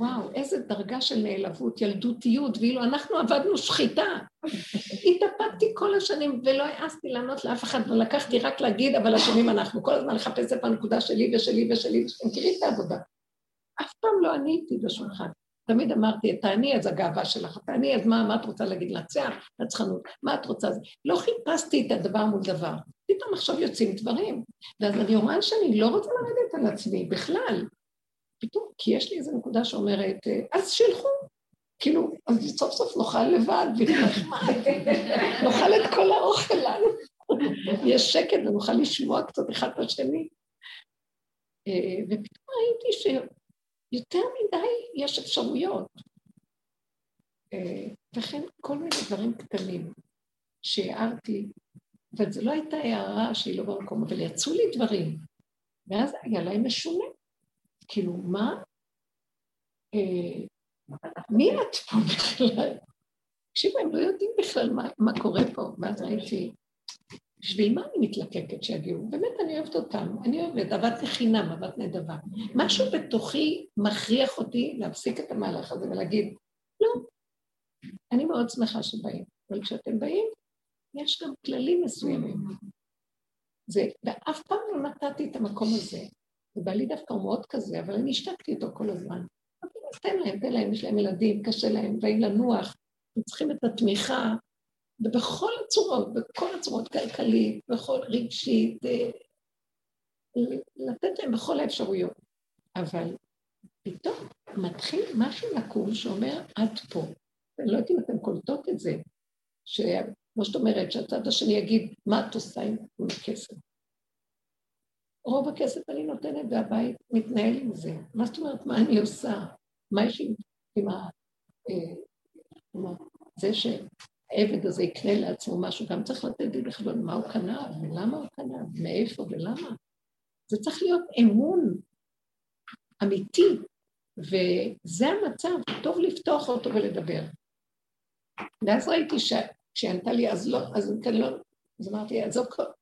וואו, איזה דרגה של נעלבות, ילדותיות, ואילו אנחנו עבדנו שחיטה. התאפקתי כל השנים ולא העזתי לענות לאף אחד, ולקחתי רק להגיד, אבל אשמים אנחנו. כל הזמן לחפש את הנקודה שלי ושלי ושלי, אתם מכירים את העבודה. אף פעם לא עניתי בשולחן. תמיד אמרתי, את האני אז הגאווה שלך, את האני אז מה, מה את רוצה להגיד? לנצח? נצחנות. מה את רוצה? לא חיפשתי את הדבר מול דבר. פתאום עכשיו יוצאים דברים. ואז אני רואה שאני לא רוצה לרדת על עצמי בכלל. פתאום, כי יש לי איזו נקודה שאומרת, אז שילכו. כאילו, אז סוף סוף נאכל לבד, (laughs) נאכל את כל האוכל לנו. יש שקט ונוכל לשמוע קצת אחד את השני. אה, ופתאום ראיתי שיותר מדי יש אפשרויות. אה, וכן כל מיני דברים קטנים שהערתי, אבל זו לא הייתה הערה שהיא לא במקום, אבל יצאו לי דברים, ואז היה להם משונה. כאילו, מה? אה, מי את פה בכלל? תקשיבו, הם לא יודעים בכלל מה, מה קורה פה. ואז ראיתי, בשביל מה אני מתלקקת שיגיעו? באמת, אני אוהבת אותם. אני אוהבת, עבדתי חינם, עבדת נדבה. משהו בתוכי מכריח אותי להפסיק את המהלך הזה ולהגיד, לא, אני מאוד שמחה שבאים. אבל כשאתם באים, יש גם כללים מסוימים. זה, ואף פעם לא נתתי את המקום הזה. ובעלי דווקא הוא מאוד כזה, אבל אני השתקתי איתו כל הזמן. תן להם, תן להם, יש להם ילדים, קשה להם, באים לנוח, הם צריכים את התמיכה, ובכל הצורות, בכל הצורות, כלכלית, בכל רגשית, אה, לתת להם בכל האפשרויות. אבל פתאום מתחיל משהו לקום שאומר, עד פה. אני לא יודעת אם אתן קולטות את זה, שכמו שאת אומרת, שהצד השני יגיד, מה את עושה עם הכסף? רוב הכסף אני נותנת והבית מתנהל עם זה. מה זאת אומרת, מה אני עושה? מה יש עם, עם ה... אה, זה שהעבד הזה יקנה לעצמו משהו, גם צריך לתת לי בחשבון מה הוא קנה, ולמה הוא קנה, מאיפה ולמה. זה צריך להיות אמון אמיתי, וזה המצב, טוב לפתוח אותו ולדבר. ואז ראיתי שכשהיא ענתה לי, אז לא, אז כאן לא, אז אמרתי, אז,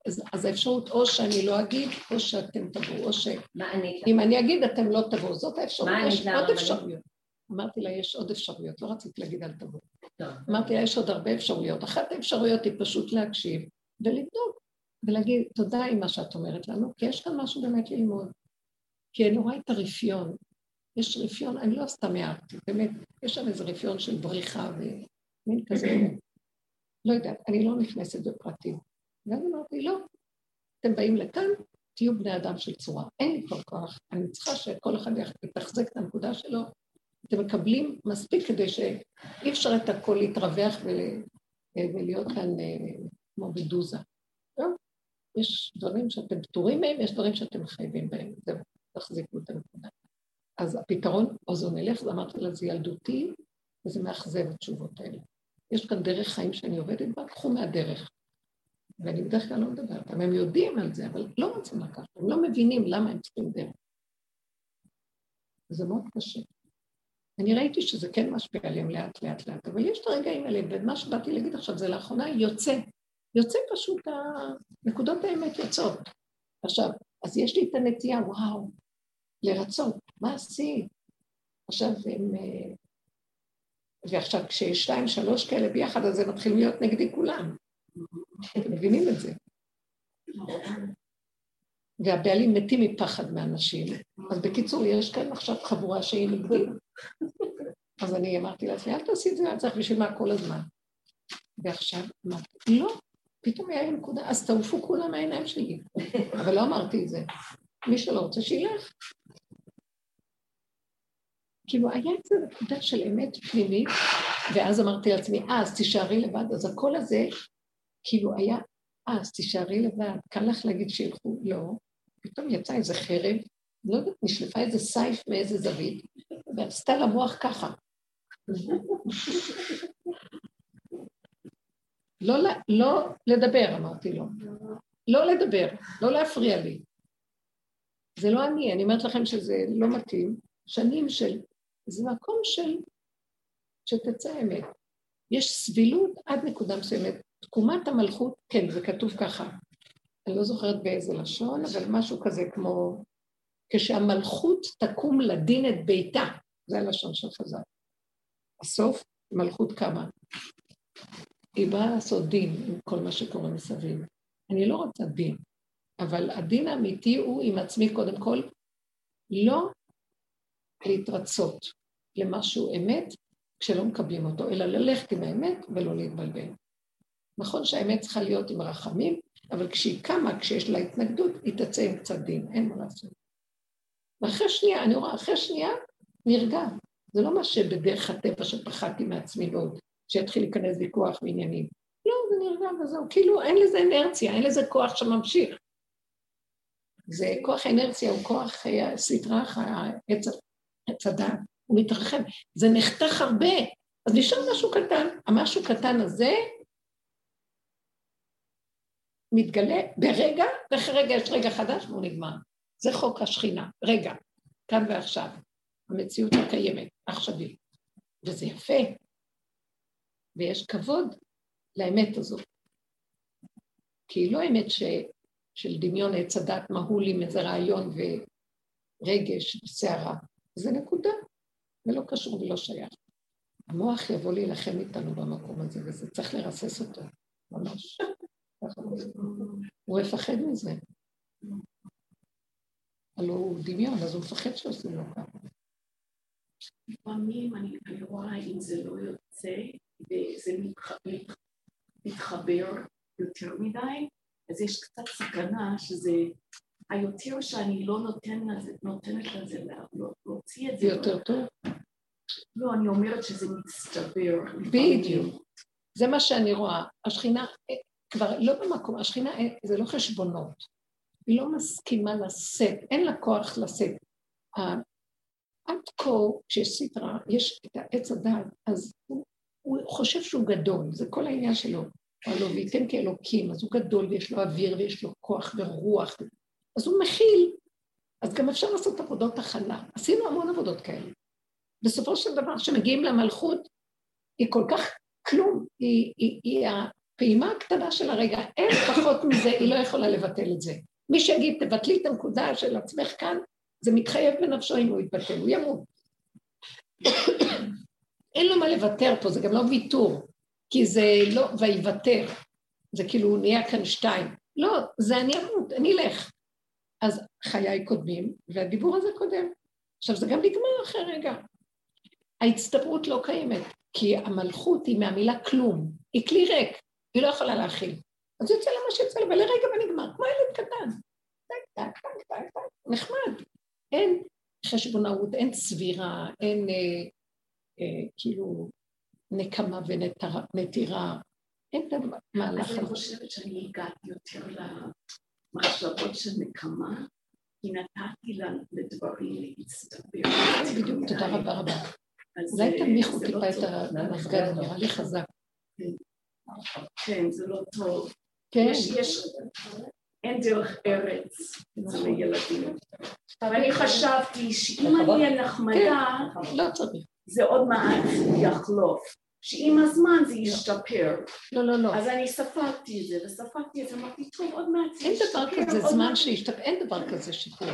אז, אז האפשרות או שאני לא אגיד, או שאתם תבואו, או ש... מה אני? אם אני אגיד, אתם לא תבואו, זאת האפשרות. יש עוד אפשרויות. אמרתי לה, יש עוד אפשרויות, לא רציתי להגיד אל תבואו. אמרתי לה, יש עוד הרבה אפשרויות. אחת האפשרויות היא פשוט להקשיב ולבדוק, ולהגיד, תודה עם מה שאת אומרת לנו, כי יש כאן משהו באמת ללמוד. כי אני רואה את הרפיון. יש רפיון, אני לא סתם הערתי, באמת, יש שם איזה רפיון של בריחה ומין כזה לא יודעת, אני לא נכנסת בפרטים. ואז אמרתי, לא, אתם באים לכאן, תהיו בני אדם של צורה. אין לי כבר כוח, אני צריכה שכל אחד יתחזק את הנקודה שלו. אתם מקבלים מספיק כדי שאי אפשר את הכל להתרווח ול... ולהיות כאן אה, כמו בדוזה. לא, יש דברים שאתם פטורים מהם, יש דברים שאתם חייבים בהם. זהו, תחזיקו את הנקודה. אז הפתרון, או זו נלך, ואמרתי לה, זה ילדותי, וזה מאכזב התשובות האלה. יש כאן דרך חיים שאני עובדת בה, קחו מהדרך. ואני בדרך כלל לא מדברת, הם יודעים על זה, אבל לא רוצים לקחת, הם לא מבינים למה הם צריכים דרך. זה מאוד קשה. אני ראיתי שזה כן משפיע עליהם לאט לאט לאט, אבל יש את הרגעים האלה, ומה שבאתי להגיד עכשיו זה לאחרונה יוצא. יוצא פשוט, נקודות האמת יוצאות. עכשיו, אז יש לי את הנטייה, וואו, לרצות, מה עשית? עכשיו הם אה, ועכשיו כשיש שתיים, שלוש כאלה ביחד, אז הם מתחילים להיות נגדי כולם. אתם מבינים את זה. והבעלים מתים מפחד מאנשים. אז בקיצור, יש כאן עכשיו חבורה שהיא נגדי. אז אני אמרתי לעצמי, אל תעשי את זה, אני צריך בשביל מה כל הזמן. ועכשיו אמרתי, לא, פתאום היה לי נקודה, אז תעופו כולם מהעיניים שלי. אבל לא אמרתי את זה. מי שלא רוצה, שילך. כאילו היה איזו נקודה של אמת פנימית, ואז אמרתי לעצמי, אה, אז תישארי לבד. אז הקול הזה, כאילו היה, אה, אז תישארי לבד, קל לך להגיד שילכו, לא. פתאום יצא איזה חרב, לא יודעת, נשלפה איזה סייף מאיזה זווית, ועשתה למוח ככה. לא, לא לדבר, אמרתי לו. לא לדבר, לא להפריע לי. זה לא אני, אני אומרת לכם שזה לא מתאים. שנים של... זה מקום של... שתצא אמת. יש סבילות עד נקודה מסוימת. תקומת המלכות, כן, זה כתוב ככה. אני לא זוכרת באיזה לשון, אבל משהו כזה כמו... כשהמלכות תקום לדין את ביתה, זה הלשון של חז"ל. הסוף, מלכות קמה. היא באה לעשות דין עם כל מה שקורה מסביב. אני לא רוצה דין, אבל הדין האמיתי הוא עם עצמי קודם כל, לא להתרצות למשהו אמת כשלא מקבלים אותו, אלא ללכת עם האמת ולא להתבלבל. נכון שהאמת צריכה להיות עם רחמים, אבל כשהיא קמה, כשיש לה התנגדות, היא תצא עם קצת דין, אין מה לעשות. ואחרי שנייה, אני רואה, אחרי שנייה, נרגע. זה לא מה שבדרך הטבע שפחדתי מעצמי ועוד, שיתחיל להיכנס ויכוח ועניינים. לא, זה נרגע וזהו. כאילו, אין לזה אנרציה, אין לזה כוח שממשיך. זה כוח אנרציה, הוא כוח אה, סדרה, עץ הדעת, הוא מתרחב. זה נחתך הרבה, אז נשאר משהו קטן. המשהו קטן הזה מתגלה ברגע, ואחרי רגע יש רגע חדש והוא נגמר. זה חוק השכינה, רגע, כאן ועכשיו. המציאות הקיימת, עכשווית. וזה יפה, ויש כבוד לאמת הזאת. כי היא לא אמת ש... של דמיון עץ הדת מהול עם איזה רעיון ורגש וסערה. זה נקודה, זה לא קשור ולא שייך. המוח יבוא להילחם איתנו במקום הזה, וזה צריך לרסס אותו, ממש. הוא יפחד מזה. הלוא הוא דמיון, אז הוא מפחד שעושים לו ככה. לפעמים אני רואה אם זה לא יוצא וזה מתחבר יותר מדי, אז יש קצת סכנה שזה היותר שאני לא נותן לזה, נותנת לזה להוציא את זה. זה יותר טוב? לא, אני אומרת שזה מצטבר. בדיוק. זה מה שאני רואה. השכינה כבר לא במקום, השכינה זה לא חשבונות. היא לא מסכימה לשאת, אין לה כוח לשאת. עד כה, כשיש סדרה, יש את העץ הדל, אז הוא, הוא חושב שהוא גדול, זה כל העניין שלו. הלוא וייתן כאלוקים, אז הוא גדול ויש לו אוויר ויש לו כוח ורוח, אז הוא מכיל, אז גם אפשר לעשות עבודות הכלה. עשינו המון עבודות כאלה. בסופו של דבר, כשמגיעים למלכות, היא כל כך כלום, היא, היא, היא הפעימה הקטנה של הרגע, אין פחות מזה, היא לא יכולה לבטל את זה. מי שיגיד, תבטלי את הנקודה של עצמך כאן, זה מתחייב בנפשו אם הוא יתבטל, הוא ימות. אין לו מה לוותר פה, זה גם לא ויתור, כי זה לא ויוותר, זה כאילו נהיה כאן שתיים. לא, זה אני אמות, אני אלך. אז חיי קודמים, והדיבור הזה קודם. עכשיו, זה גם נגמר אחרי רגע. ההצטברות לא קיימת, כי המלכות היא מהמילה כלום, היא כלי ריק, היא לא יכולה להכיל. אז יוצא לה מה שיוצא לה, ולרגע ונגמר, כמו ילד קטן. נחמד. אין חשבונאות, אין צבירה, אין אה, אה, כאילו נקמה ונטירה, אין את המהלך הזה. אני חושבת שאני הגעתי יותר למחשבות של נקמה, כי נתתי לדברים להצטבר. בדיוק, תודה רבה רבה. אולי תנמיכו לא טיפה את המסגד, נראה לי חזק. כן, זה לא טוב. כן. יש... אין דרך ארץ אצל הילדים. ואני חשבתי שאם אני אהיה נחמדה, כן, לא זה עוד מעט יחלוף. שעם הזמן זה ישתפר. לא, לא, לא. אז אני ספגתי את זה, וספגתי את זה, אמרתי, טוב, עוד מעט זה ישתפר. אין דבר כזה זמן שישתפר, אין דבר כזה שיפור.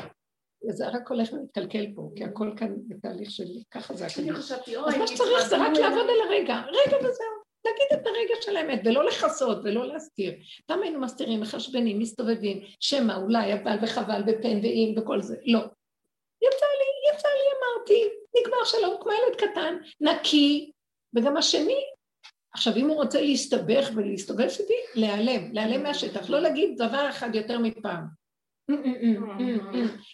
זה רק הולך ומתקלקל פה, כי הכל כאן בתהליך של ככה זה הכי. אני חשבתי, אוי, אז מה שצריך זה רק לעבוד על הרגע, רגע וזהו. להגיד את הרגע של האמת, ולא לכסות ולא להסתיר. פעם היינו מסתירים, מחשבנים, מסתובבים, שמא, אולי, אבל וחבל, ופן ואם וכל זה. לא. יצא לי, יצא לי, אמרתי, נגמר שלום, כמו ילד קטן, נקי, וגם השני, עכשיו אם הוא רוצה להסתבך ולהסתובב איתי, להיעלם, להיעלם מהשטח, לא להגיד דבר אחד יותר מפעם.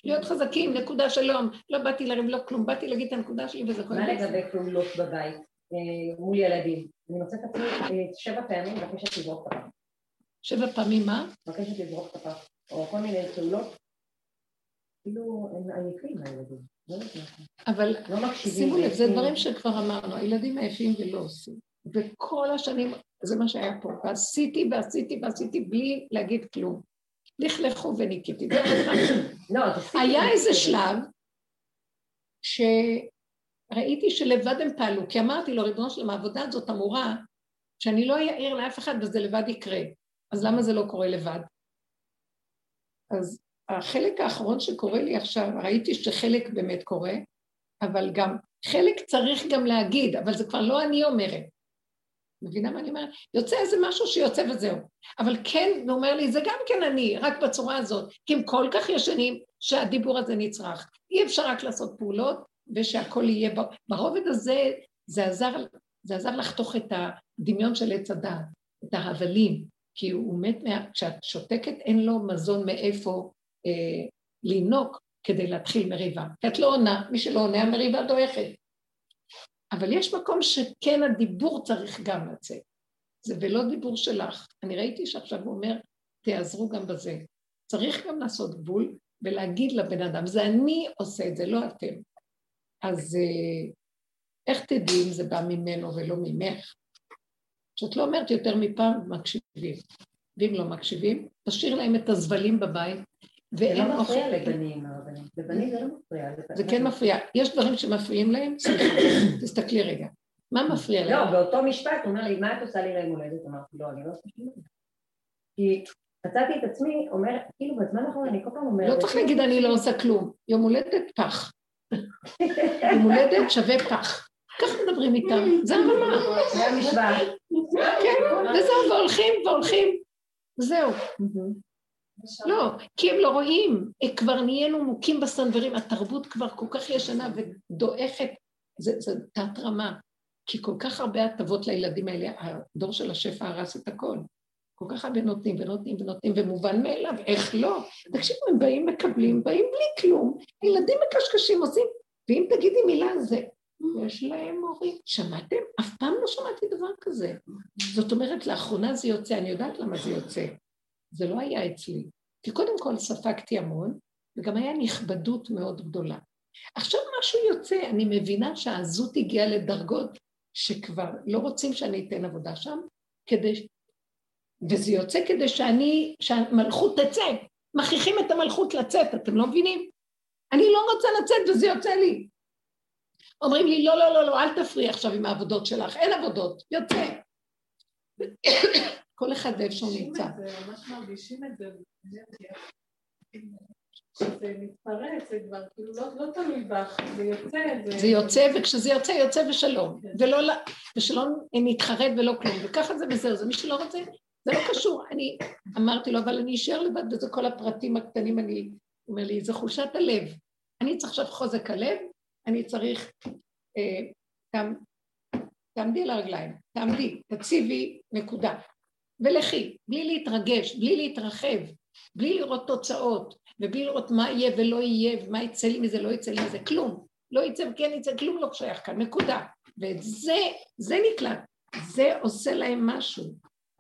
להיות חזקים, נקודה שלום, לא באתי לריב, לא כלום, באתי להגיד את הנקודה שלי וזה כל מה לגבי פעולות בבית אה, מול ילדים? אני מוצאת את עצמי אה, שבע פעמים מבקשת לזרוק את הפעם. שבע פעמים מה? מבקשת לזרוק את הפעם, או כל מיני פעולות, כאילו הם עייפים הילדים. לא אבל לא שימו לב, זה דברים שכבר אמרנו, הילדים עייפים ולא עושים. וכל השנים, זה מה שהיה פה, ועשיתי ועשיתי ועשיתי בלי להגיד כלום. לכלכו וניקיתי. לא, היה איזה שלב שראיתי שלבד הם פעלו, כי אמרתי לו, ריבונו שלם, העבודה הזאת אמורה שאני לא אעיר לאף אחד וזה לבד יקרה. אז למה זה לא קורה לבד? אז החלק האחרון שקורה לי עכשיו, ראיתי שחלק באמת קורה, אבל גם חלק צריך גם להגיד, אבל זה כבר לא אני אומרת. מבינה מה אני אומרת? יוצא איזה משהו שיוצא וזהו. אבל כן, הוא אומר לי, זה גם כן אני, רק בצורה הזאת. כי הם כל כך ישנים שהדיבור הזה נצרך. אי אפשר רק לעשות פעולות ושהכול יהיה... ברובד הזה, זה עזר, זה עזר לחתוך את הדמיון של עץ הדעת, את ההבלים, כי הוא מת, מה... כשאת שותקת אין לו מזון מאיפה אה, לינוק כדי להתחיל מריבה. כי את לא עונה, מי שלא עונה המריבה דועכת. אבל יש מקום שכן הדיבור צריך גם לצאת. זה ולא דיבור שלך. אני ראיתי שעכשיו הוא אומר, תיעזרו גם בזה. צריך גם לעשות גבול ולהגיד לבן אדם, זה אני עושה את זה, לא אתם. אז אה, איך תדעי אם זה בא ממנו ולא ממך? כשאת לא אומרת יותר מפעם, מקשיבים. ואם לא מקשיבים, תשאיר להם את הזבלים בבית, זה לא מפריע לבנים, הרבנים. לבנים זה לא מפריע. זה כן מפריע. יש דברים שמפריעים להם? (coughs) תסתכלי רגע. מה מפריע להם? לא, באותו משפט הוא אומר לי, מה את עושה לי ליום הולדת? אמרתי, לא, אני לא עושה שום דבר. כי מצאתי את עצמי, אומרת, כאילו בזמן האחרון אני כל פעם אומרת... לא צריך להגיד אני לא עושה כלום. יום הולדת פח. (laughs) יום הולדת שווה פח. ככה מדברים איתם, זה הרמה. זה המשוואה. כן, וזהו, והולכים והולכים. זהו. לא, כי הם לא רואים, כבר נהיינו מוכים בסנוורים, התרבות כבר כל כך ישנה ודועכת, זה, זה תת רמה, כי כל כך הרבה הטבות לילדים האלה, הדור של השפע הרס את הכל. כל כך הרבה נותנים ונותנים ונותנים, ומובן מאליו, איך לא? תקשיבו, הם באים, מקבלים, באים בלי כלום, ילדים מקשקשים, עושים, ואם תגידי מילה זה, יש להם הורים. שמעתם? אף פעם לא שמעתי דבר כזה. זאת אומרת, לאחרונה זה יוצא, אני יודעת למה זה יוצא. זה לא היה אצלי. כי קודם כל ספגתי המון, וגם היה נכבדות מאוד גדולה. עכשיו משהו יוצא, אני מבינה שהעזות הגיעה לדרגות שכבר לא רוצים שאני אתן עבודה שם, כדי... וזה יוצא כדי שאני, שהמלכות תצא. מכריחים את המלכות לצאת, אתם לא מבינים? אני לא רוצה לצאת וזה יוצא לי. אומרים לי, לא, לא, לא, לא, אל תפריעי עכשיו עם העבודות שלך, אין עבודות, יוצא. כל אחד ואיפה שהוא נמצא. ממש מרגישים את זה, שזה מתפרץ, זה כבר כאילו לא, לא תלוי בך, זה יוצא. זה יוצא, וכשזה יוצא, יוצא ושלום. ושלא נתחרט ולא כלום, וככה זה וזהו, זה מי שלא רוצה, זה לא קשור. אני אמרתי לו, אבל אני אשאר לבד, וזה כל הפרטים הקטנים, אני, הוא אומר לי, זה חולשת הלב. אני צריך עכשיו חוזק הלב, אני צריך, אה, תעמדי על הרגליים, תעמדי, תציבי, נקודה. ולכי, בלי להתרגש, בלי להתרחב, בלי לראות תוצאות, ובלי לראות מה יהיה ולא יהיה, ומה יצא לי מזה, לא יצא לי מזה, כלום. לא יצא וכן יצא, כלום לא שייך כאן, נקודה. ואת זה, זה נקלט, זה עושה להם משהו.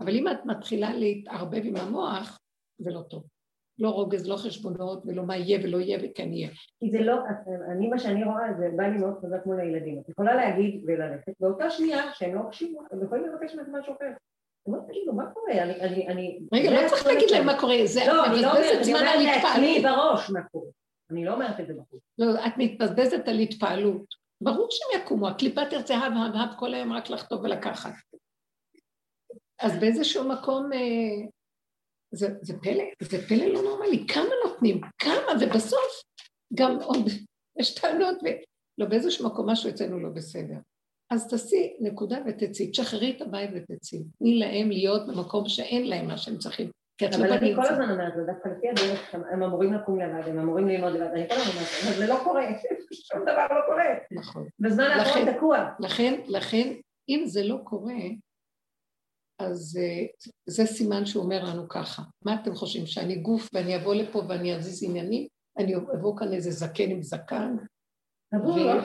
אבל אם את מתחילה להתערבב עם המוח, זה לא טוב. לא רוגז, לא חשבונות, ולא מה יהיה ולא יהיה וכן יהיה. כי זה לא, אני, מה שאני רואה, זה בא לי מאוד חזק מול הילדים. את יכולה להגיד וללכת, באותה שנייה שהם לא מקשיבים, הם יכולים לבקש מזה משהו אחר. תגידו, מה קורה? אני, אני... רגע, לא צריך להגיד להם מה קורה, זה לא, אני לא אומרת, אני אומרת לעצמי בראש מה קורה. אני לא אומרת את זה בחוץ. לא, את מתבזבזת על התפעלות. ברור שהם יקומו, הקליפה תרצה הב הב הב כל היום רק לחטוף ולקחת. אז באיזשהו מקום, אה, זה, זה פלא, זה פלא לא נורמלי, כמה נותנים, כמה, ובסוף גם עוד יש טענות, ולא באיזשהו מקום משהו אצלנו לא בסדר. אז תעשי נקודה ותצאי, תשחררי את הבית ותצאי. תני להם להיות במקום שאין להם מה שהם צריכים. אבל אני כל הזמן אומרת, דווקא לפי הדרך, הם אמורים לקום לבד, הם אמורים ללמוד לבד, אני כל הזמן אומרת, אבל זה לא קורה, (laughs) שום דבר לא קורה. נכון. בזמן האחרון תקוע. לכן, לכן, אם זה לא קורה, אז uh, זה סימן שהוא אומר לנו ככה, מה אתם חושבים, שאני גוף ואני אבוא לפה ואני אזיז עניינים? אני אבוא כאן איזה זקן עם זקן,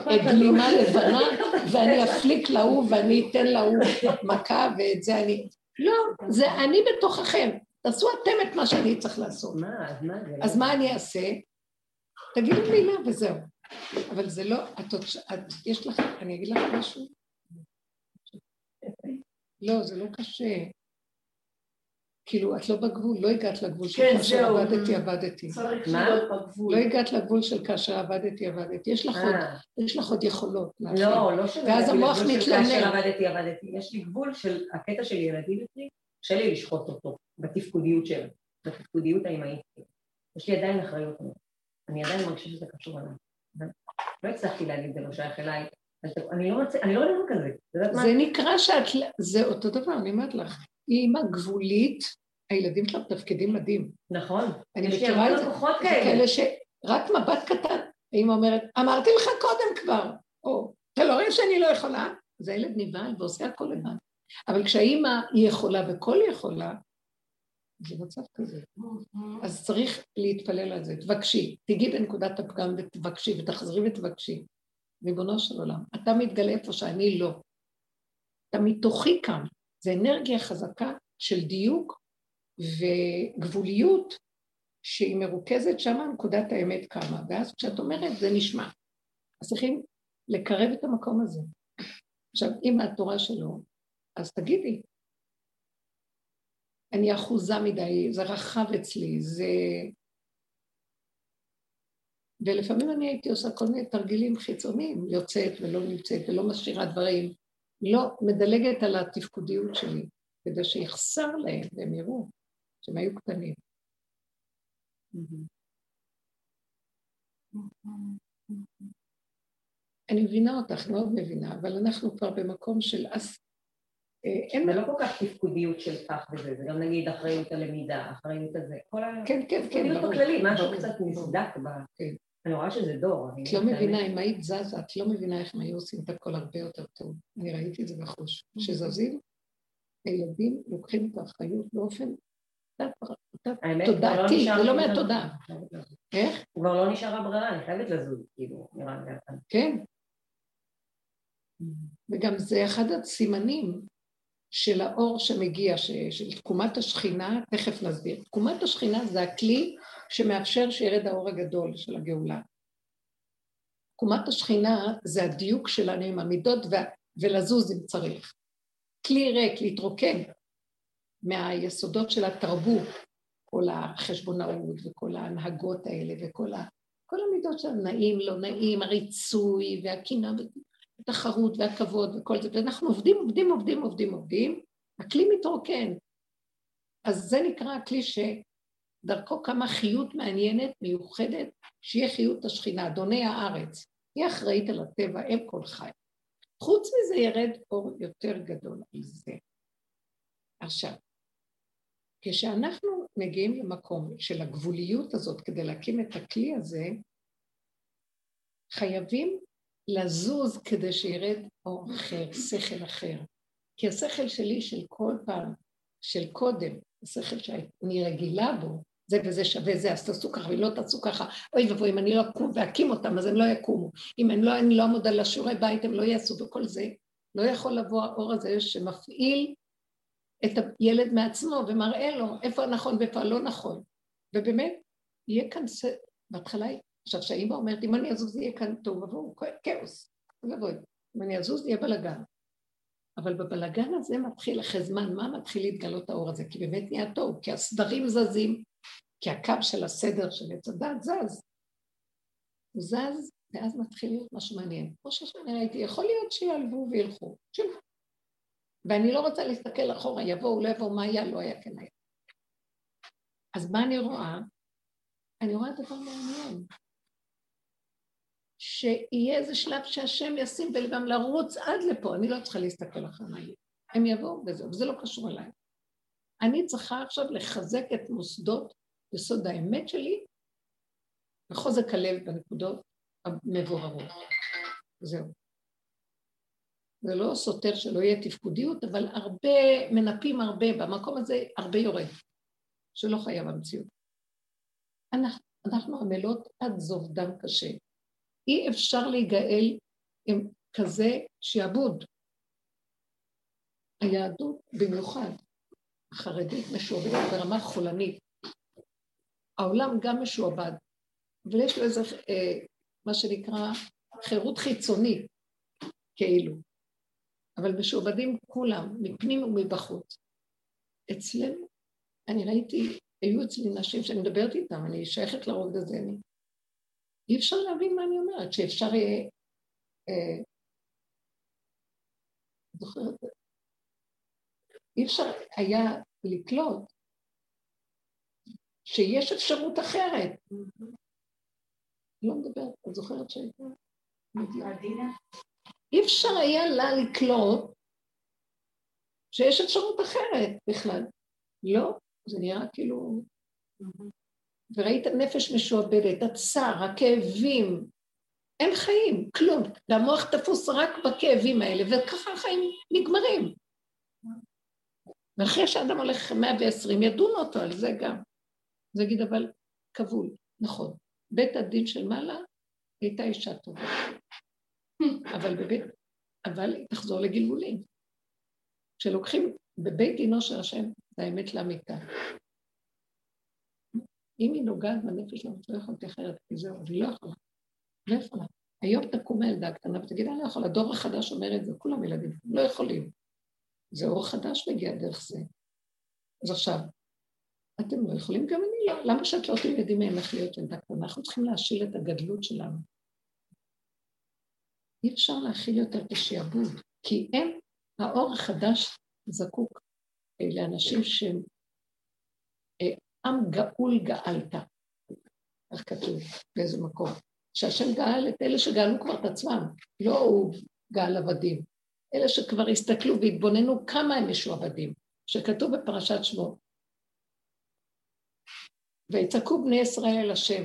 וגלימה לבנה, ואני אפליק להוא ואני אתן להוא מכה ואת זה אני... לא, זה אני בתוככם. תעשו אתם את מה שאני צריך לעשות. מה, אז מה זה? אז מה אני אעשה? תגידו מילה וזהו. אבל זה לא, את, יש לך, אני אגיד לך משהו? לא, זה לא קשה. כאילו, את לא בגבול, לא הגעת לגבול של כן, כאשר זהו. עבדתי, עבדתי. צריך להיות בגבול. לא הגעת לגבול של כאשר עבדתי, עבדתי. יש לך, עוד, אה. יש לך עוד יכולות. לא, לא של ואז המוח מתלונן. כאשר עבדתי, עבדתי. יש לי גבול של הקטע של ילדים אצלי, קשה לי לשחוט אותו בתפקודיות שלו, בתפקודיות האימהית. יש לי עדיין אחריות. אני עדיין מרגישה שזה קשור אליי. לא הצלחתי להגיד, זה לא שייך אליי. אני לא, אני לא יודעת כזה. זה נקרא שאת, זה אותו דבר, אני אומרת לך. אימא גבולית, הילדים שלה מתפקדים מדהים. נכון. אני מכירה את זה. לקוחות כאלה. שרק מבט קטן, האמא אומרת, אמרתי לך קודם כבר, או, אתה לא רואה שאני לא יכולה? אז הילד נבהל ועושה הכל לבד. אבל כשהאימא היא יכולה וכל יכולה, זה מצב כזה. אז צריך להתפלל על זה. תבקשי, תגיעי בנקודת הפגם ותבקשי, ותחזרי ותבקשי. ריבונו של עולם, אתה מתגלה איפה שאני לא. אתה מתוכי כאן. זה אנרגיה חזקה של דיוק וגבוליות שהיא מרוכזת שם, נקודת האמת קמה. ואז כשאת אומרת, זה נשמע. אז צריכים לקרב את המקום הזה. עכשיו, אם התורה שלו, אז תגידי, אני אחוזה מדי, זה רחב אצלי, זה... ולפעמים אני הייתי עושה כל מיני תרגילים חיצוניים, יוצאת ולא נמצאת ולא משאירה דברים, לא מדלגת על התפקודיות שלי, כדי שיחסר להם והם יראו שהם היו קטנים. אני מבינה אותך, מאוד מבינה, אבל אנחנו כבר במקום של אז... אה, אין... זה לא כל כך תפקודיות של כך וזה, זה גם נגיד אחריות הלמידה, אחריות הזה, כל ה... כן, כן, כן, ברור. בכללי, משהו קצת נסדק ב... כן. אני רואה שזה דור. את לא מבינה, אם היית זזה, את לא מבינה איך הם היו עושים את הכל הרבה יותר טוב. אני ראיתי את זה בחוש. כשזזים, הילדים לוקחים את האחריות באופן תודעתי, זה לא מהתודעה. איך? כבר לא נשארה ברירה, אני חייבת לזוז, כאילו, נראה לי. כן. וגם זה אחד הסימנים של האור שמגיע, של תקומת השכינה, תכף נסביר. תקומת השכינה זה הכלי שמאפשר שירד האור הגדול של הגאולה. תקומת השכינה זה הדיוק שלנו עם המידות ולזוז אם צריך. כלי ריק, להתרוקן מהיסודות של התרבות, כל החשבונאות וכל ההנהגות האלה וכל ה... כל המידות של נעים, לא נעים, הריצוי והקינה והתחרות והכבוד וכל זה, ואנחנו עובדים, עובדים, עובדים, עובדים, עובדים, הכלי מתרוקן. אז זה נקרא הכלי שדרכו קמה חיות מעניינת, מיוחדת, שיהיה חיות השכינה, אדוני הארץ. היא אחראית על הטבע, אם כל חי. חוץ מזה ירד אור יותר גדול על זה. עכשיו, כשאנחנו מגיעים למקום של הגבוליות הזאת כדי להקים את הכלי הזה, חייבים לזוז כדי שירד אור אחר, שכל אחר. כי השכל שלי של כל פעם, של קודם, השכל שאני רגילה בו, זה וזה שווה זה, אז תעשו ככה ולא תעשו ככה, אוי ואבוי, אם אני לא אקום ואקים אותם, אז הם לא יקומו. אם אני לא, אני לא אעמוד על השיעורי בית, הם לא יעשו, וכל זה, לא יכול לבוא האור הזה שמפעיל את הילד מעצמו ומראה לו איפה הנכון ואיפה הלא נכון. ובאמת, יהיה כאן. בהתחלה, עכשיו כשהאימא אומרת, אם אני אזוז יהיה כאן טוב עבור, כאוס, גבוה. אם אני אזוז יהיה בלאגן. אבל בבלאגן הזה מתחיל אחרי זמן, מה מתחיל להתגלות האור הזה? כי באמת נהיה טוב, כי הסדרים זזים, כי הקו של הסדר של עץ הדת זז. הוא זז, ואז מתחיל להיות משהו מעניין. כמו שאני ראיתי, יכול להיות שיעלבו וילכו, שילכו. ואני לא רוצה להסתכל אחורה, יבואו, לא יבואו, מה היה, לא היה, כן היה. אז מה אני רואה? אני רואה דבר מעניין. שיהיה איזה שלב שהשם ישים בלבם לרוץ עד לפה, אני לא צריכה להסתכל אחרי מה יהיה. הם יבואו וזהו, וזה לא קשור אליי. אני צריכה עכשיו לחזק את מוסדות יסוד האמת שלי וחוזק הלב בנקודות המבוררות. זהו. זה לא סותר שלא יהיה תפקודיות, אבל הרבה, מנפים הרבה, במקום הזה הרבה יורד, שלא חייב המציאות. אנחנו, אנחנו עמלות עד זוב דם קשה. אי אפשר להיגאל עם כזה שעבוד. היהדות במיוחד, החרדית משועבדת ברמה חולנית. העולם גם משועבד, אבל יש לו איזה, אה, מה שנקרא, חירות חיצונית, כאילו. אבל משועבדים כולם, מפנים ומבחוץ. אצלנו, אני ראיתי, היו אצלי נשים שאני מדברת איתן, אני שייכת לרוב הזה, אני... אי אפשר להבין מה אני אומרת, שאפשר יהיה... אה, זוכרת? אי אפשר היה לקלוט שיש אפשרות אחרת. לא מדברת, את זוכרת שהייתה? אי אפשר היה לה לקלוט שיש אפשרות אחרת בכלל. לא, זה נראה כאילו... וראית נפש משועבדת, הצער, הכאבים, אין חיים, כלום. והמוח תפוס רק בכאבים האלה, וככה החיים נגמרים. ואחרי שאדם הולך 120, ידונו אותו על זה גם. זה יגיד, אבל כבול, נכון. בית הדין של מעלה הייתה אישה טובה. אבל בבית, אבל היא תחזור לגלגולים. כשלוקחים בבית דינו של השם, זה האמת לאמיתה. אם היא נוגעת בנפש שלנו, לא יכולתי אחרת, כי זהו, אני לא יכולה. לא יכולה. היום תקום הילדה הקטנה ותגיד, אני לא יכולה, הדור החדש אומר את זה, כולם ילדים, לא יכולים. זה אור חדש מגיע דרך זה. אז עכשיו, אתם לא יכולים, גם אני לא. למה שאת לא תלמדי מהם איך להיות ילדה קטנה? אנחנו צריכים להשיל את הגדלות שלנו. אי אפשר להכיל יותר את השעבוד, כי הם, האור החדש זקוק אה, לאנשים שהם עם גאול גאלת, איך כתוב, באיזה מקום. שהשם גאל את אלה שגאלו כבר את עצמם, לא הוא גאל עבדים. אלה שכבר הסתכלו והתבוננו כמה הם משועבדים, שכתוב בפרשת שמות. ויצעקו בני ישראל אל השם.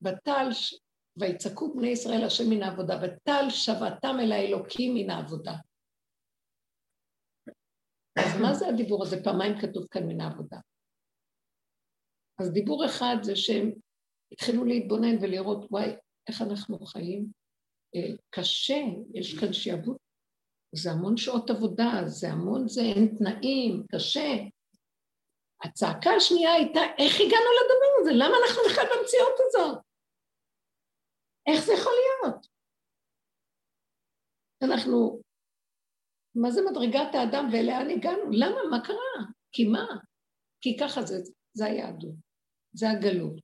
בטל, ויצעקו בני ישראל השם מן העבודה, וטל שבתם אל האלוקים מן העבודה. אז מה זה הדיבור הזה? פעמיים כתוב כאן מן העבודה. אז דיבור אחד זה שהם התחילו להתבונן ולראות, וואי, איך אנחנו חיים. אה, קשה, יש כאן שיעבוד. זה המון שעות עבודה, זה המון זה, אין תנאים, קשה. הצעקה השנייה הייתה, איך הגענו לדבר הזה? למה אנחנו בכלל במציאות הזאת? איך זה יכול להיות? אנחנו, מה זה מדרגת האדם ולאן הגענו? למה? מה קרה? כי מה? כי ככה זה, זה היהדות, זה הגלות.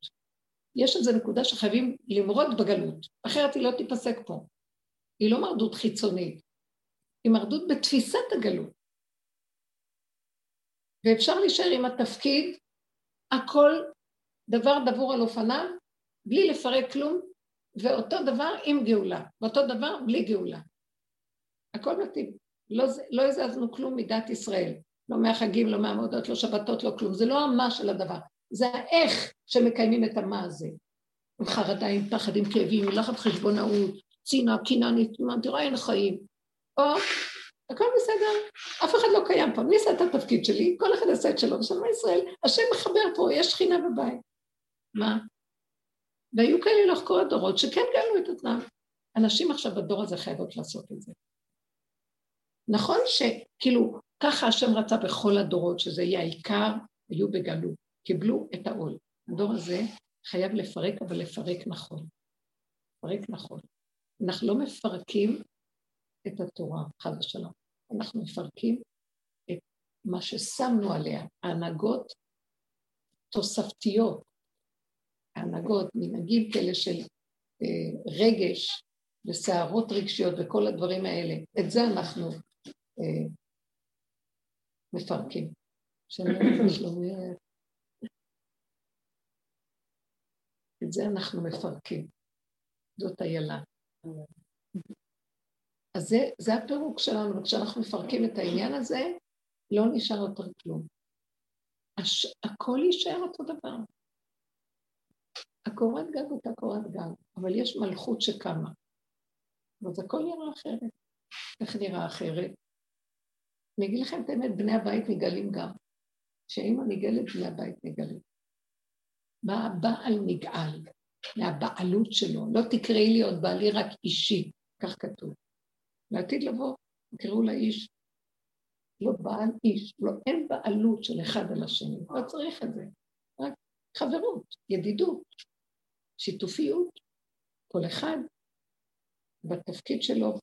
יש איזו נקודה שחייבים למרוד בגלות, אחרת היא לא תיפסק פה. היא לא מרדות חיצונית, היא מרדות בתפיסת הגלות. ואפשר להישאר עם התפקיד, הכל דבר דבור על אופניו, בלי לפרק כלום, ואותו דבר עם גאולה, ואותו דבר בלי גאולה. הכל מתאים. לא, לא הזזנו כלום מדת ישראל. לא מהחגים, לא מהמועדות, לא שבתות, לא כלום. זה לא המה של הדבר, זה האיך שמקיימים את המה הזה. עם חרדה, עם פחד, עם כאבים, עם לחץ חשבונאות, צנעה, קנאה, נתימה, תראה אין חיים. או, הכל בסדר, אף אחד לא קיים פה, אני אעשה את התפקיד שלי, כל אחד יעשה את שלו, ושלמה ישראל, השם מחבר פה, יש שכינה בבית. מה? והיו כאלה כל הדורות שכן גאלו את עצמם. אנשים עכשיו בדור הזה חייבות לעשות את זה. נכון שכאילו ככה השם רצה בכל הדורות, שזה יהיה העיקר, היו בגלות, קיבלו את העול. הדור הזה חייב לפרק, אבל לפרק נכון. לפרק נכון. אנחנו לא מפרקים את התורה, חד ושלום. אנחנו מפרקים את מה ששמנו עליה, ההנהגות תוספתיות, ההנהגות, מנהגים כאלה של אה, רגש וסערות רגשיות וכל הדברים האלה, את זה אנחנו אה, מפרקים. (clears throat) את זה אנחנו מפרקים. זאת איילה. אז זה, זה הפירוק שלנו, וכשאנחנו מפרקים את העניין הזה, לא נשאר יותר כלום. הש... הכל יישאר אותו דבר. הקורת גג אותה קורת גג, אבל יש מלכות שקמה. אז הכל נראה אחרת. איך נראה אחרת? אני אגיד לכם את האמת, בני הבית נגלים גם. כשאימא נגלת, בני הבית נגלים. מה הבעל נגאל? מהבעלות שלו. לא תקראי לי עוד בעלי רק אישי, כך כתוב. לעתיד לבוא, תקראו לאיש, לא בעל איש, לא, אין בעלות של אחד על השני, לא צריך את זה. רק חברות, ידידות, שיתופיות, כל אחד בתפקיד שלו,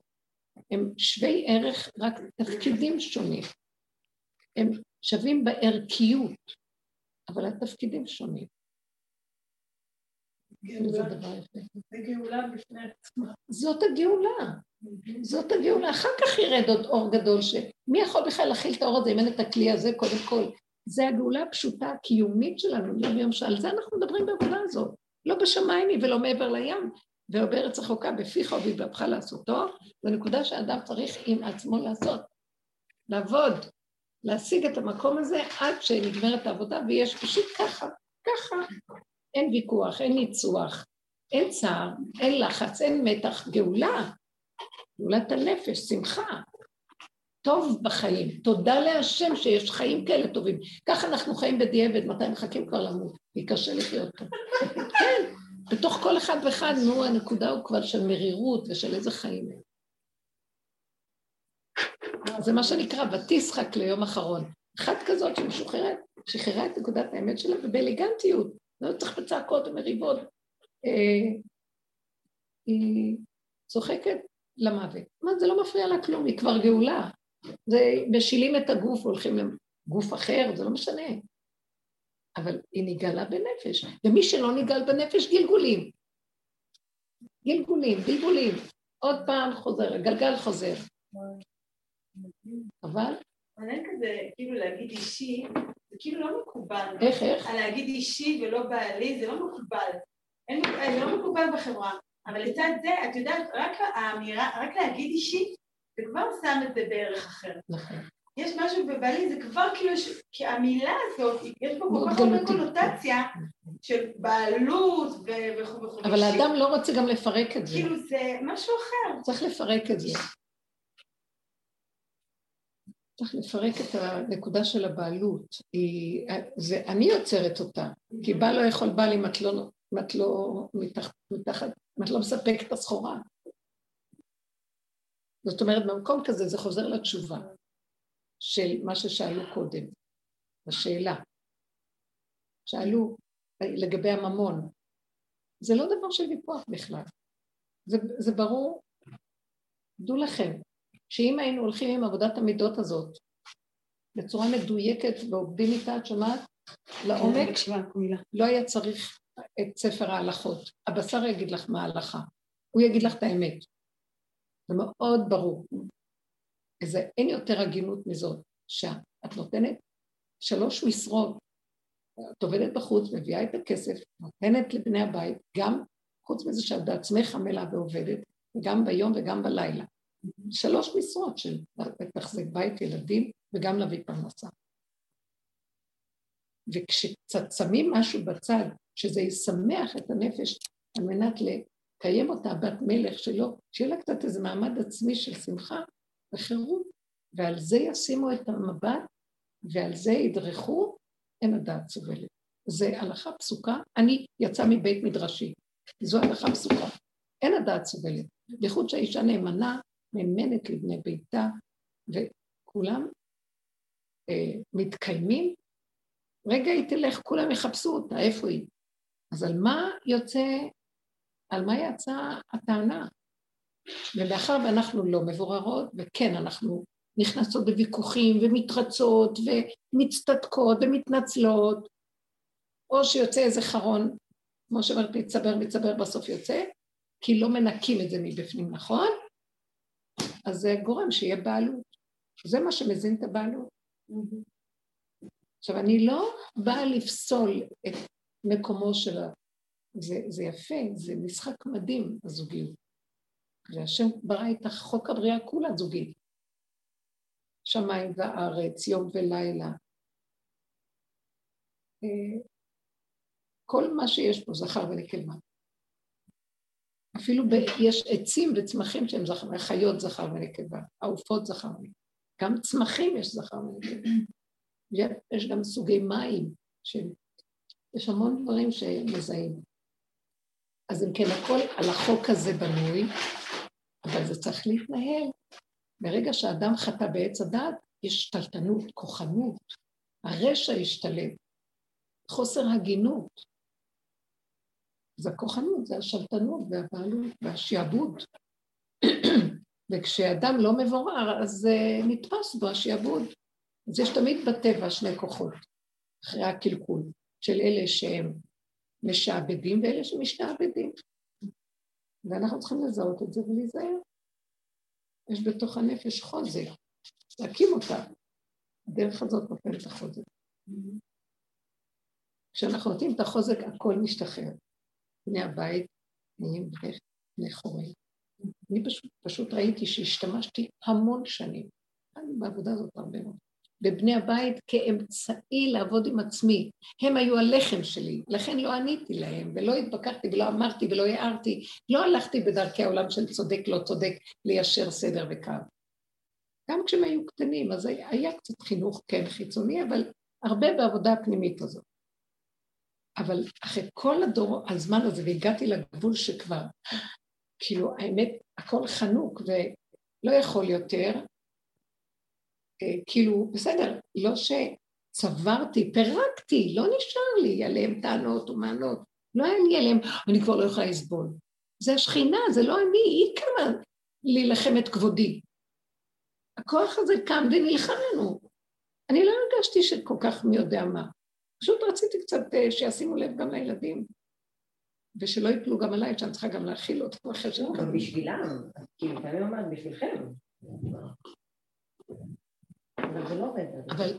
הם שווי ערך, רק תפקידים שונים. הם שווים בערכיות, אבל התפקידים שונים. גאולה בפני עצמה. זאת הגאולה. זאת הגאולה. אחר כך ירד עוד אור גדול, שמי יכול בכלל להכיל את האור הזה אם אין את הכלי הזה, קודם כל. זה הגאולה הפשוטה, הקיומית שלנו, יום יום שעל זה אנחנו מדברים בעבודה הזאת. לא בשמיים היא ולא מעבר לים, ולא בארץ רחוקה, בפיך ובלבבך לעשותו, זו נקודה שאדם צריך עם עצמו לעשות. לעבוד, להשיג את המקום הזה עד שנגמרת העבודה, ויש פשוט ככה, ככה. אין ויכוח, אין ניצוח, אין צער, אין לחץ, אין מתח, גאולה. גאולת הנפש, שמחה. טוב בחיים. תודה להשם שיש חיים כאלה טובים. ככה אנחנו חיים בדיעבד, מתי מחכים כבר למות? כי קשה לחיות פה. (laughs) כן, בתוך כל אחד ואחד, נו, הנקודה הוא כבר של מרירות ושל איזה חיים הם. זה מה שנקרא, ותשחק ליום אחרון. אחת כזאת שמשוחררת, שחררה את נקודת האמת שלה ובאלגנטיות, לא צריך בצעקות ומריבות. אה, היא צוחקת למוות. מה, זה לא מפריע לה כלום, היא כבר גאולה. זה משילים את הגוף והולכים לגוף אחר, זה לא משנה. אבל היא נגאלה בנפש, ומי שלא נגאל בנפש, גלגולים. גלגולים, גלגולים. עוד פעם חוזר, הגלגל חוזר. אבל... אין כזה, כאילו להגיד אישי, זה כאילו לא מקובל. איך, איך? להגיד אישי ולא בעלי, זה לא מקובל. אין, לא מקובל בחברה. אבל לצד זה, את יודעת, רק האמירה, רק להגיד אישי, זה כבר שם את זה בערך אחר. נכון. יש משהו בבעלי, זה כבר כאילו, כי המילה הזאת, יש פה כל כך הרבה קונוטציה של בעלות וכו' וכו'. אבל האדם לא רוצה גם לפרק את זה. כאילו זה משהו אחר. צריך לפרק את זה. צריך לפרק את הנקודה של הבעלות. היא, זה, אני יוצרת אותה, כי בעל לא יכול בעל אם את לא, את לא מתחת, מתחת, אם את לא מספקת את הסחורה. זאת אומרת, במקום כזה זה חוזר לתשובה של מה ששאלו קודם, השאלה. שאלו לגבי הממון. זה לא דבר של ויכוח בכלל. זה, זה ברור. דעו לכם, שאם היינו הולכים עם עבודת המידות הזאת בצורה מדויקת ועובדים איתה, את שומעת? לעומק, לא היה צריך את ספר ההלכות. הבשר יגיד לך מה ההלכה, הוא יגיד לך את האמת. זה מאוד ברור. איזה, אין יותר הגינות מזאת, שאת נותנת שלוש משרות, את עובדת בחוץ, מביאה את הכסף, נותנת לבני הבית, גם חוץ מזה שאת בעצמך עמלה ועובדת, גם ביום וגם בלילה. שלוש משרות של לתחזק בית, ילדים, וגם להביא פרנסה. וכשקצת שמים משהו בצד, שזה ישמח את הנפש על מנת לקיים אותה בת מלך שלו, שיהיה לה קצת איזה מעמד עצמי של שמחה וחירות, ועל זה ישימו את המבט ועל זה ידרכו, אין הדעת סובלת. זה הלכה פסוקה, אני יצא מבית מדרשי, זו הלכה פסוקה, אין הדעת סובלת. בייחוד שהאישה נאמנה, נאמנת לבני ביתה, וכולם אה, מתקיימים, רגע היא תלך, כולם יחפשו אותה, איפה היא? אז על מה יוצא, על מה יצאה הטענה? ומאחר ואנחנו לא מבוררות, וכן, אנחנו נכנסות בוויכוחים ומתרצות ומצטדקות ומתנצלות, או שיוצא איזה חרון, כמו שאומרת, מצבר מצבר בסוף יוצא, כי לא מנקים את זה מבפנים, נכון? אז זה גורם שיהיה בעלות. זה מה שמזין את הבעלות. עכשיו, אני לא באה לפסול את מקומו של ה... זה, זה יפה, זה משחק מדהים, הזוגיות. והשם ברא את החוק הבריאה כולה זוגית. שמיים וארץ, יום ולילה. אה, כל מה שיש פה, זכר ונקבה. אפילו ב, יש עצים וצמחים שהם זכר, חיות זכר ונקבה, עופות זכר ונקבה. גם צמחים יש זכר ונקבה. יש גם סוגי מים, שיש המון דברים שמזהים. אז אם כן, הכל על החוק הזה בנוי, אבל זה צריך להתנהל. ברגע שאדם חטא בעץ הדת, יש שתלטנות, כוחנות, הרשע השתלט, חוסר הגינות. אז הכוחנות זה השלטנות והבעלות והשעבוד. וכשאדם לא מבורר, אז uh, נתפס בו השעבוד. אז יש תמיד בטבע שני כוחות, אחרי הקלקול, של אלה שהם משעבדים ואלה שמשתעבדים. ואנחנו צריכים לזהות את זה ולהיזהר. יש בתוך הנפש חוזק, להקים אותה. הדרך הזאת נותנת את החוזק. כשאנחנו נותנים את החוזק, הכל משתחרר. בני הבית נהיים בני חורים. אני פשוט, פשוט ראיתי שהשתמשתי המון שנים, אני בעבודה הזאת הרבה מאוד, בבני הבית כאמצעי לעבוד עם עצמי. הם היו הלחם שלי, לכן לא עניתי להם, ולא התווכחתי ולא אמרתי ולא הערתי, לא הלכתי בדרכי העולם של צודק לא צודק, ליישר סדר וקו. גם כשהם היו קטנים, אז היה קצת חינוך כן חיצוני, אבל הרבה בעבודה הפנימית הזאת. אבל אחרי כל הדור, הזמן הזה, והגעתי לגבול שכבר, כאילו, האמת, הכל חנוק ולא יכול יותר, אה, כאילו, בסדר, לא שצברתי, פירקתי, לא נשאר לי עליהם טענות ומענות, לא היה לי עליהם, אני כבר לא יכולה לסבול. זה השכינה, זה לא אני, היא קמה להילחם את כבודי. הכוח הזה קם ונלחם לנו. אני לא הרגשתי שכל כך מי יודע מה. פשוט רציתי קצת אה, שישימו לב גם לילדים, ושלא יפלו גם עליי, שאני צריכה גם להכיל אותם אחרי ש... בשבילם, כאילו, אני אומרת, בשבילכם. אבל לא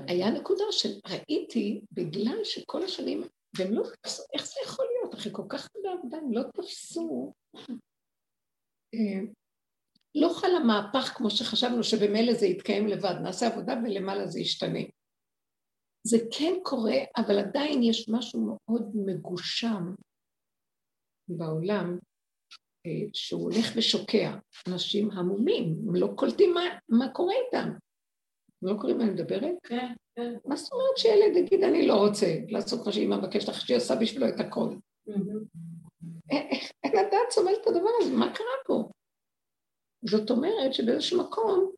היה נקודה שראיתי, בגלל שכל השנים, והם לא תפסו, איך זה יכול להיות? אחרי כל כך הרבה עבודה, הם לא תפסו. אה, לא חל המהפך כמו שחשבנו שבמילא זה יתקיים לבד, נעשה עבודה ולמעלה זה ישתנה. זה כן קורה, אבל עדיין יש משהו מאוד מגושם בעולם, אה, שהוא הולך ושוקע. אנשים המומים, הם לא קולטים מה, מה קורה איתם. הם לא קוראים מה אני מדברת? כן, כן. מה זאת אומרת שילד יגיד, אני לא רוצה לעשות מה שאמא מבקשת לך, שהיא עושה בשבילו את הכל. אין לדעת סובל את הדבר הזה, מה קרה פה? זאת אומרת שבאיזשהו מקום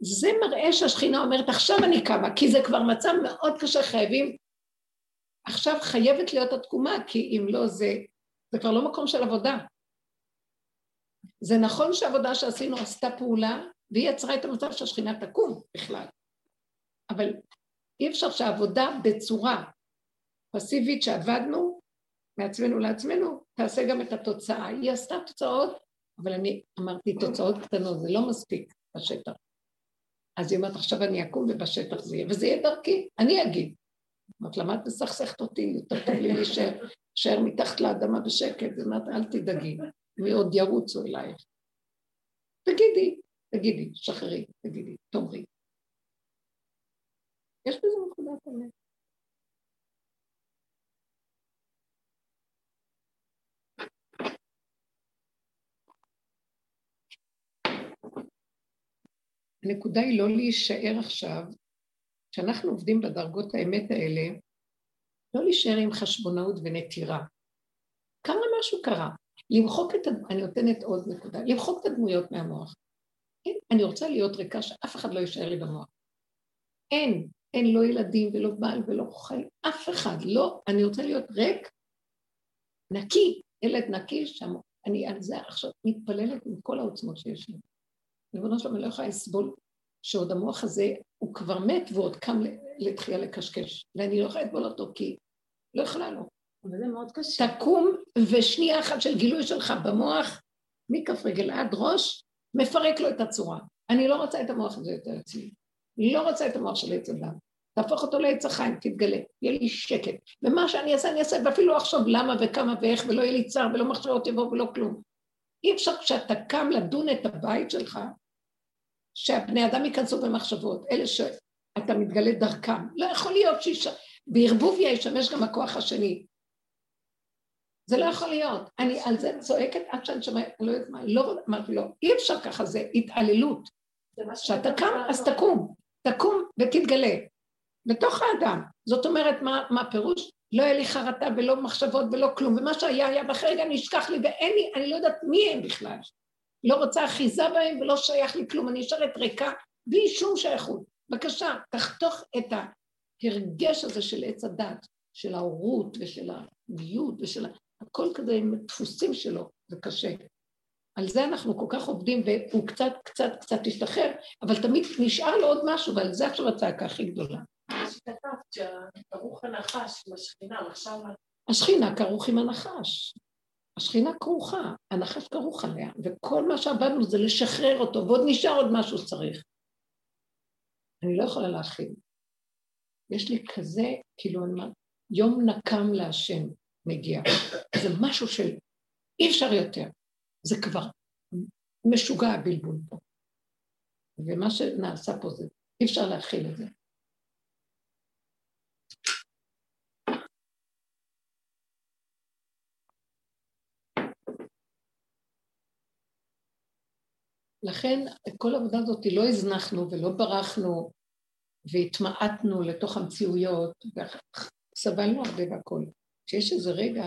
זה מראה שהשכינה אומרת, עכשיו אני קמה, כי זה כבר מצב מאוד קשה, חייבים, עכשיו חייבת להיות התקומה, כי אם לא זה, זה כבר לא מקום של עבודה. זה נכון שהעבודה שעשינו עשתה פעולה, והיא יצרה את המצב שהשכינה תקום בכלל. אבל אי אפשר שהעבודה בצורה פסיבית שעבדנו מעצמנו לעצמנו, תעשה גם את התוצאה. היא עשתה תוצאות, אבל אני אמרתי תוצאות קטנות, זה לא מספיק בשטח. אז היא אומרת, עכשיו אני אקום ובשטח זה יהיה, וזה יהיה דרכי, אני אגיד. אמרת, למה את מסכסכת אותי? יותר טוב לי להישאר מתחת לאדמה בשקט. היא אומרת, אל תדאגי, מי עוד ירוצו אלייך. תגידי, תגידי, שחררי, תגידי, תאמרי. יש בזה נקודת אמת. הנקודה היא לא להישאר עכשיו, כשאנחנו עובדים בדרגות האמת האלה, לא להישאר עם חשבונאות ונטירה. כמה משהו קרה. למחוק את, אני נותנת עוד נקודה, למחוק את הדמויות מהמוח. אין, אני רוצה להיות ריקה שאף אחד לא יישאר לי במוח. אין, אין לא ילדים ולא בעל ולא חי, אף אחד, לא, אני רוצה להיות ריק, נקי, ילד נקי שם, אני על זה עכשיו מתפללת עם כל העוצמות שיש לי. ריבונו שלום, אני לא יכולה לסבול שעוד המוח הזה, הוא כבר מת ועוד קם לתחייה לקשקש. ואני לא יכולה לסבול אותו כי לא יכולה לו. אבל זה מאוד קשה. תקום ושנייה אחת של גילוי שלך במוח, מכף רגל עד ראש, מפרק לו את הצורה. אני לא רוצה את המוח הזה יותר אצלי. לא רוצה את המוח של עץ אדם. תהפוך אותו לעץ החיים, תתגלה, יהיה לי שקט. ומה שאני אעשה, אני אעשה, ואפילו לא אחשוב למה וכמה ואיך, ולא יהיה לי צער, ולא מחשבות יבואו ולא כלום. אי אפשר כשאתה קם לדון את הבית שלך, שהבני אדם ייכנסו במחשבות, אלה שאתה מתגלה דרכם. לא יכול להיות שבערבוביה ישמש גם הכוח השני. זה לא יכול להיות. אני על זה צועקת עד שאני שומעת, לא יודעת מה, לא אמרתי לו, אי אפשר ככה, זה התעללות. כשאתה קם, אז תקום, תקום ותתגלה. בתוך האדם. זאת אומרת, מה, מה הפירוש? לא היה לי חרטה ולא מחשבות ולא כלום, ומה שהיה היה ואחרי רגע נשכח לי, ואין לי, אני לא יודעת מי הם בכלל. לא רוצה אחיזה בהם ולא שייך לי כלום, אני נשארת ריקה בלי שום שייכות. בבקשה, תחתוך את ההרגש הזה של עץ הדת, של ההורות ושל הגיות ושל... הכל כזה עם דפוסים שלו, זה קשה. על זה אנחנו כל כך עובדים, והוא קצת, קצת, קצת השתחרר, אבל תמיד נשאר לו עוד משהו, ועל זה עכשיו הצעקה הכי גדולה. שברוך הנחש עם השכינה, עכשיו... השכינה כרוך עם הנחש. השכינה כרוכה, הנחש כרוך עליה, וכל מה שעבדנו זה לשחרר אותו, ועוד נשאר עוד משהו שצריך. אני לא יכולה להכין. יש לי כזה, כאילו, יום נקם להשם מגיע. זה משהו של אי אפשר יותר. זה כבר משוגע הבלבול פה. ומה שנעשה פה זה, אי אפשר להכיל את זה. לכן כל העבודה הזאת לא הזנחנו ולא ברחנו והתמעטנו לתוך המציאויות וסבלנו הרבה והכול. כשיש איזה רגע,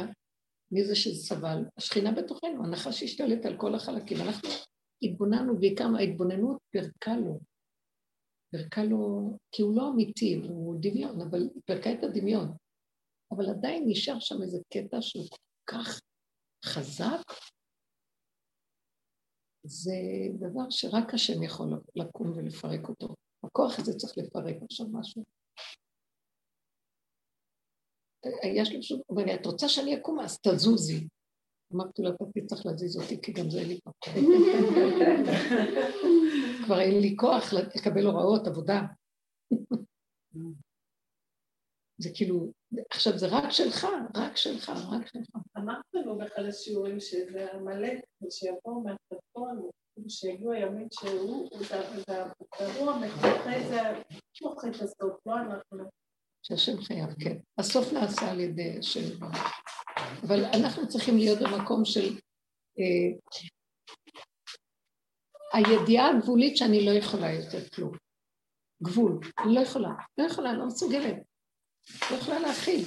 מי זה שזה סבל? השכינה בתוכנו, הנחש השתלט על כל החלקים. אנחנו התבוננו, בעיקר ההתבוננות פרקה לו. פרקה לו, כי הוא לא אמיתי, הוא דמיון, אבל היא פרקה את הדמיון. אבל עדיין נשאר שם איזה קטע שהוא כל כך חזק, זה דבר שרק השם יכול לקום ולפרק אותו. הכוח הזה צריך לפרק עכשיו משהו. יש לי פשוט, אבל את רוצה שאני אקום, אז תזוזי. אמרתי לו, אתה תצטרך להזיז אותי, כי גם זה אין לי כוח. (laughs) כבר אין לי כוח לקבל הוראות, עבודה. זה כאילו, עכשיו זה רק שלך, רק שלך, רק שלך. אמרת לנו באחד השיעורים שזה מלא, ושיבואו מהצפון, שיגיעו הימים שהוא, הוא מתמחה, זה את הסוף, לא אנחנו. שהשם חייב, כן. הסוף נעשה על ידי השם. אבל אנחנו צריכים להיות במקום של אה, הידיעה הגבולית שאני לא יכולה יותר כלום. גבול. אני לא יכולה. לא יכולה, לא מסוגלת. לא יכולה להכיל.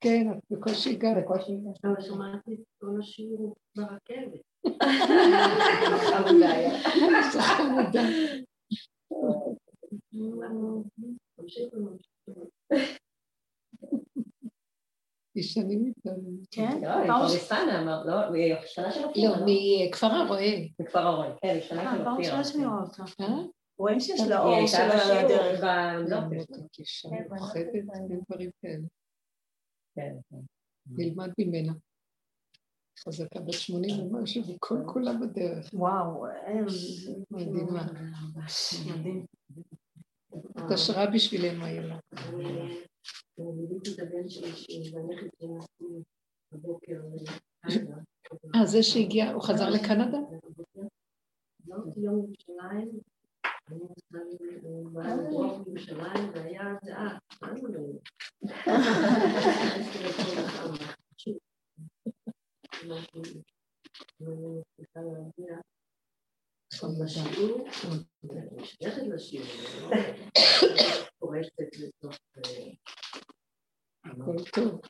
כן, את בקושי הגעת. בקושי הגעת. אבל שמעתי את כל השיעור ברכבת. (laughs) ישנים איתנו. כן? לא, היא פרדסנה, אמר, לא, היא שנה של אופירה. לא, מכפר הרועה. מכפר הרועה, כן, היא שנה של אופירה. פעם ראשונה שאני רואה אותה. רואים שיש לה אור של הדרך. פוחדת דברים כאלה. כן, כן. נלמד ממנה. חזקה בת שמונים ומשהו, וכל כולה בדרך. וואו, מדהימה. מדהים. את השראה בשבילנו היום. אה, זה שהגיע, הוא חזר לקנדה? יום ירושלים, ירושלים, והיה זהה, בשיעור, שייכת לשיעור, פורשת לתוך... הכל טוב.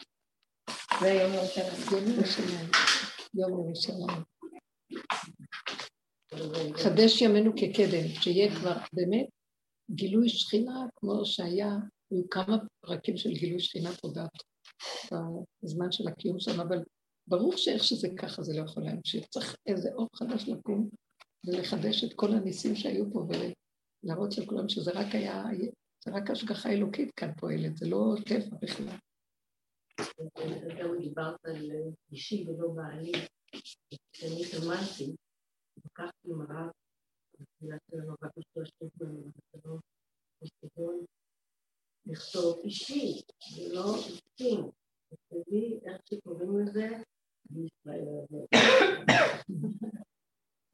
זה יום ירושלים. יום ירושלים. חדש ימינו כקדם, שיהיה כבר באמת גילוי שכינה כמו שהיה, היו כמה פרקים של גילוי שכינה פה בזמן של הקיום שם, אבל ברור שאיך שזה ככה זה לא יכול להמשיך. צריך איזה אור חדש לקום ולחדש את כל הניסים שהיו פה ולהראות לכולם שזה רק היה, זה רק השגחה אלוקית כאן פועלת, זה לא טבע בכלל. גם דיברת על אישי ולא בעלי. כשאני התאמנתי, לקחתי עם הרב, בתחילת המאבק של השטות לכתוב אישי, ולא אישים. תכתבי איך שקוראים לזה בישראל.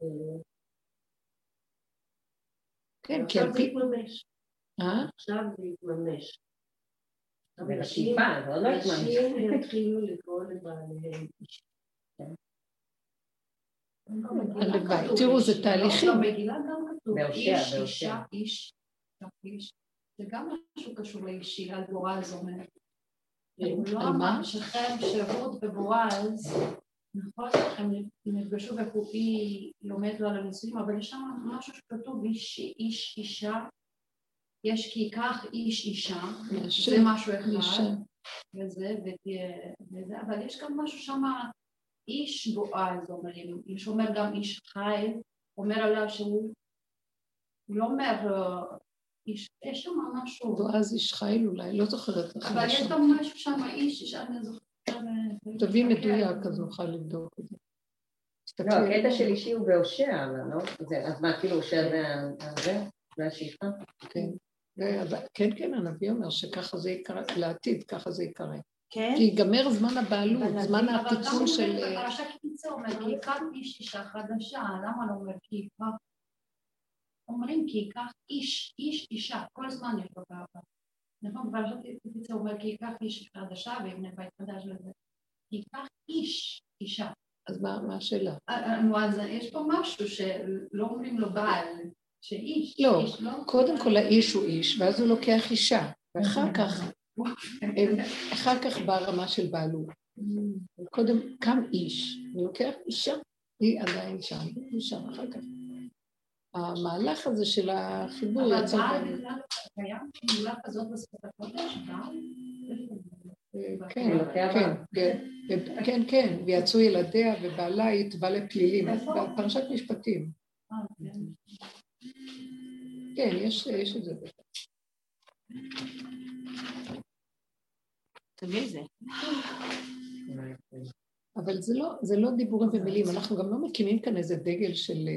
(laughs) כן, כי על פי... אה? עכשיו זה יתממש. לא התממש. אנשים יתחילו לקרוא לבעליהם. הלוואי, תראו, זה תהליכים. במגילה גם כתוב, איש, אישה, איש, איש. זה גם משהו קשור לאישי, על גורל זה אומר. לא אמר שכם, שרות ובועז, נכון שהם נפגשו והיא לומדת לו על הנישואים, אבל יש שם משהו שכתוב איש, איש, אישה, יש כי כך איש אישה, זה משהו אחד, וזה, וזה, אבל יש גם משהו שם, איש בועז אומרים, איש אומר גם איש חי, אומר עליו שהוא, הוא לא אומר, איש, יש שם משהו. בועז איש חיל אולי, לא זוכרת. אבל יש גם משהו שם, איש, איש, אני זוכרת. תביא מדויק, אז נוכל לבדוק את זה. לא, הקטע של אישי הוא בהושע, לא? אז מה, כאילו הושע זה? זה השאיפה? כן. כן, כן, הנביא אומר שככה זה יקרה, לעתיד, ככה זה יקרה. כן? כי ייגמר זמן הבעלות, זמן התיקון של... אבל גם בפרשת קיצור אומר, כי ייקח איש אישה חדשה, למה לא אומר כי ייקח? אומרים כי ייקח איש, איש אישה, כל זמן יש לו נכון, בפרשת קיצור אומר כי ייקח איש חדשה ויבנה בית חדש וזה. ייקח איש אישה. אז מה השאלה? נו, אז יש פה משהו שלא אומרים לו בעל, שאיש. לא, לא, קודם כל האיש הוא איש, ואז הוא לוקח אישה, ואחר כך, אחר כך באה רמה של בעלות. קודם קם איש, ולוקח אישה, היא עדיין שם, היא שם אחר כך. המהלך הזה של החיבור יצא... אבל בעל קיים פעולה כזאת בשפת הקודש? כן, כן, כן, כן, כן, ויצאו ילדיה ובעלה יתבע לפלילים, פרשת משפטים. אה, כן. כן, יש את זה. תביא זה. אבל זה לא, זה לא דיבורים ומילים, אנחנו גם לא מקימים כאן איזה דגל של...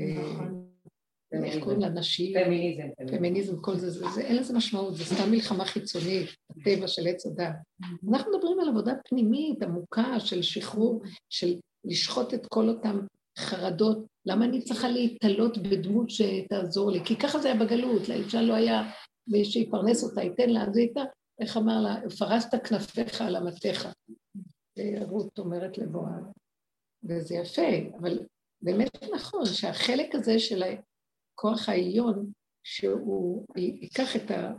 איך קוראים לאנשים? פמיניזם. פמיניזם, כל זה, זה, אין לזה משמעות, זה סתם מלחמה חיצונית, הטבע של עץ הדת. אנחנו מדברים על עבודה פנימית, עמוקה, של שחרור, של לשחוט את כל אותן חרדות. למה אני צריכה להתעלות בדמות שתעזור לי? כי ככה זה היה בגלות, לאישה לא היה מי שיפרנס אותה, ייתן לה, אז הייתה, איך אמר לה, פרסת כנפיך על אמתיך. רות אומרת לבועז. וזה יפה, אבל באמת נכון שהחלק הזה של הכוח העליון, שהוא ייקח את ה...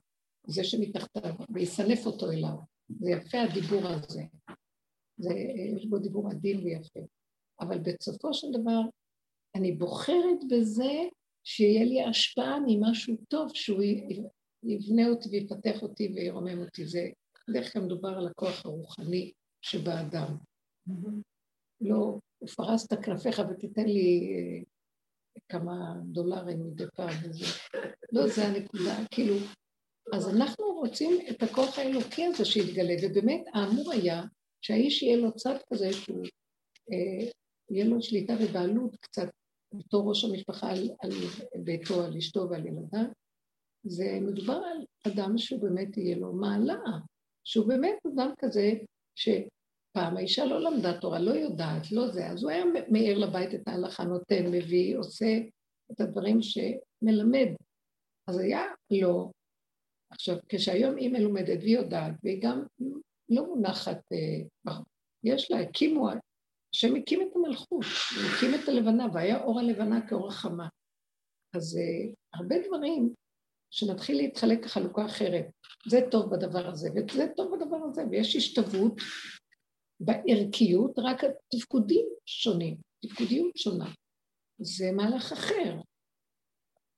זה שמתחתיו ויסנף אותו אליו. זה יפה הדיבור הזה. זה, יש בו דיבור עדין ויפה. אבל בסופו של דבר, אני בוחרת בזה שיהיה לי השפעה ממשהו טוב, שהוא יבנה אותי ויפתח אותי וירומם אותי. זה בדרך כלל מדובר על הכוח הרוחני שבאדם. לא, פרסת כנפיך ותיתן לי אה, כמה דולרים מדי פעם וזה. לא, זה הנקודה, כאילו. אז אנחנו רוצים את הכוח האלוקי הזה שיתגלה, ובאמת האמור היה שהאיש יהיה לו צד כזה שהוא, אה, יהיה לו שליטה ובעלות קצת בתור ראש המשפחה על, על ביתו, על אשתו ועל ילדיו. זה מדובר על אדם שהוא באמת יהיה לו מעלה, שהוא באמת אדם כזה ש... פעם האישה לא למדה תורה, לא יודעת, לא זה, אז הוא היה מאיר לבית את ההלכה, נותן, מביא, עושה את הדברים שמלמד. אז היה לא. עכשיו, כשהיום היא מלומדת והיא יודעת, והיא גם לא מונחת, אה, יש לה, הקימו, השם הקים את המלכות, הוא הקים את הלבנה, והיה אור הלבנה כאור החמה. אז אה, הרבה דברים שנתחיל להתחלק לחלוקה אחרת. זה טוב בדבר הזה, וזה טוב בדבר הזה, ויש השתוות בערכיות, רק התפקודים שונים, תפקודיות שונה. זה מהלך אחר.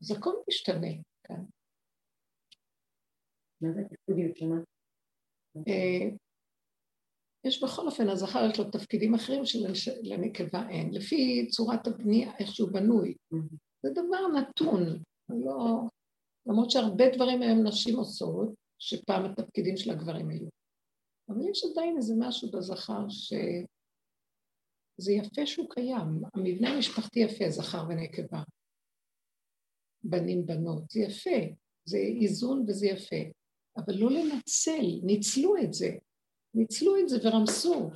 אז הכל משתנה כאן. מה זה תפקודיות שונה? אה, יש בכל אופן, הזכר יש לו תפקידים אחרים שלנקבה אין, לפי צורת הבנייה, איך שהוא בנוי. זה דבר נתון, לא... למרות שהרבה דברים היום נשים עושות, שפעם התפקידים של הגברים היו. אבל יש עדיין איזה משהו בזכר שזה יפה שהוא קיים. המבנה המשפחתי יפה, זכר ונקבה. בנים, בנות, זה יפה, זה איזון וזה יפה. אבל לא לנצל, ניצלו את זה. ניצלו את זה ורמסו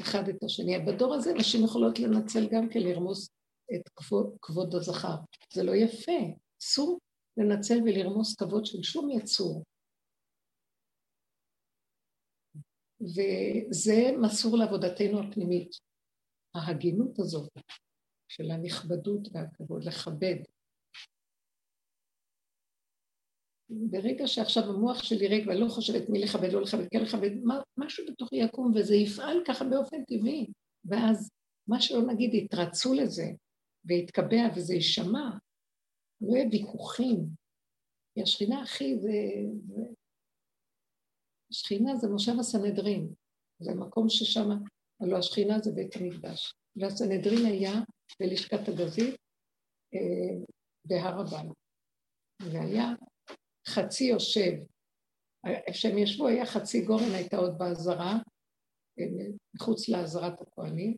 אחד את השני. בדור הזה נשים יכולות לנצל גם כן לרמוס את כבוד, כבוד הזכר. זה לא יפה. אסור לנצל ולרמוס כבוד של שום יצור. וזה מסור לעבודתנו הפנימית. ההגינות הזאת של הנכבדות והכבוד, לכבד. ברגע שעכשיו המוח שלי ריק ואני לא חושבת מי לכבד, לא לכבד, כן לכבד, משהו בתוכי יקום וזה יפעל ככה באופן טבעי. ואז מה שלא נגיד, יתרצו לזה ויתקבע וזה יישמע. לא יהיה ויכוחים. כי השכינה הכי זה, זה שכינה זה מושב הסנהדרין, זה מקום ששם, הלוא השכינה זה בית המקדש. והסנהדרין היה בלשכת הגזית אה, בהר הבית. והיה חצי יושב, איפה שהם ישבו היה חצי גורן, הייתה עוד בעזרה, אה, מחוץ לעזרת הכהנים,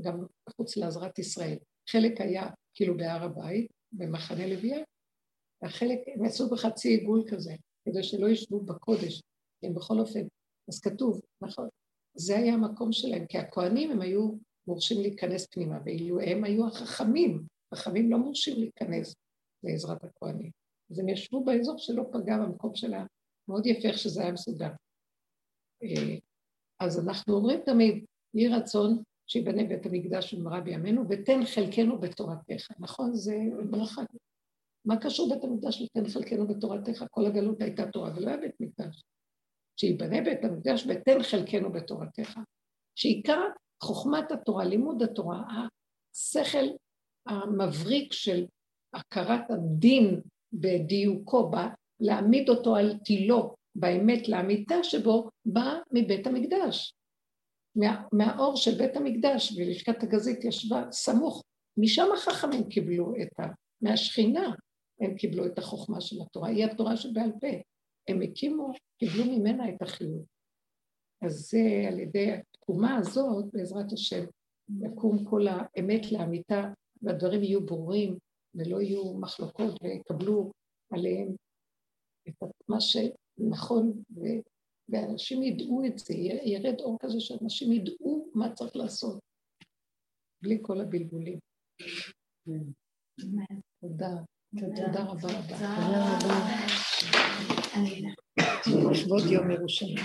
גם מחוץ לעזרת ישראל. חלק היה כאילו בהר הבית, במחנה לוויה, והחלק, הם עשו בחצי עיגול כזה, כדי שלא ישבו בקודש, הם בכל אופן, אז כתוב, נכון, זה היה המקום שלהם, כי הכוהנים הם היו מורשים להיכנס פנימה, ואילו הם היו החכמים, החכמים לא מורשים להיכנס לעזרת הכוהנים. אז הם ישבו באזור שלא פגע במקום שלה, מאוד יפה איך שזה היה מסודר. אה, אז אנחנו אומרים תמיד, יהי רצון שיבנה בית המקדש במהרה בימינו, ותן חלקנו בתורתך. נכון? זה ברכה. מה קשור בית המקדש לתן חלקנו בתורתך? כל הגלות הייתה תורה ולא היה בית מקדש. שיבנה בית המקדש ותן חלקנו בתורתך. שעיקר חוכמת התורה, לימוד התורה, השכל המבריק של הכרת הדין בדיוקו, בא להעמיד אותו על תילו, באמת לאמיתה שבו, בא מבית המקדש. מה, מהאור של בית המקדש, ולשכת הגזית ישבה סמוך. משם החכמים קיבלו את ה... מהשכינה הם קיבלו את החוכמה של התורה, היא התורה שבעל פה. הם הקימו, קיבלו ממנה את החיוב. אז זה על ידי התקומה הזאת, בעזרת השם, יקום כל האמת לאמיתה, והדברים יהיו ברורים, ולא יהיו מחלוקות, ויקבלו עליהם את מה שנכון, ו... ואנשים ידעו את זה, ירד אור כזה שאנשים ידעו מה צריך לעשות, בלי כל הבלבולים. תודה. תודה רבה רבה. תודה רבה. לכבוד יום ירושלים.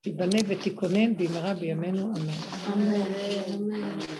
תיבנה ותיכונן במהרה בימינו אמן.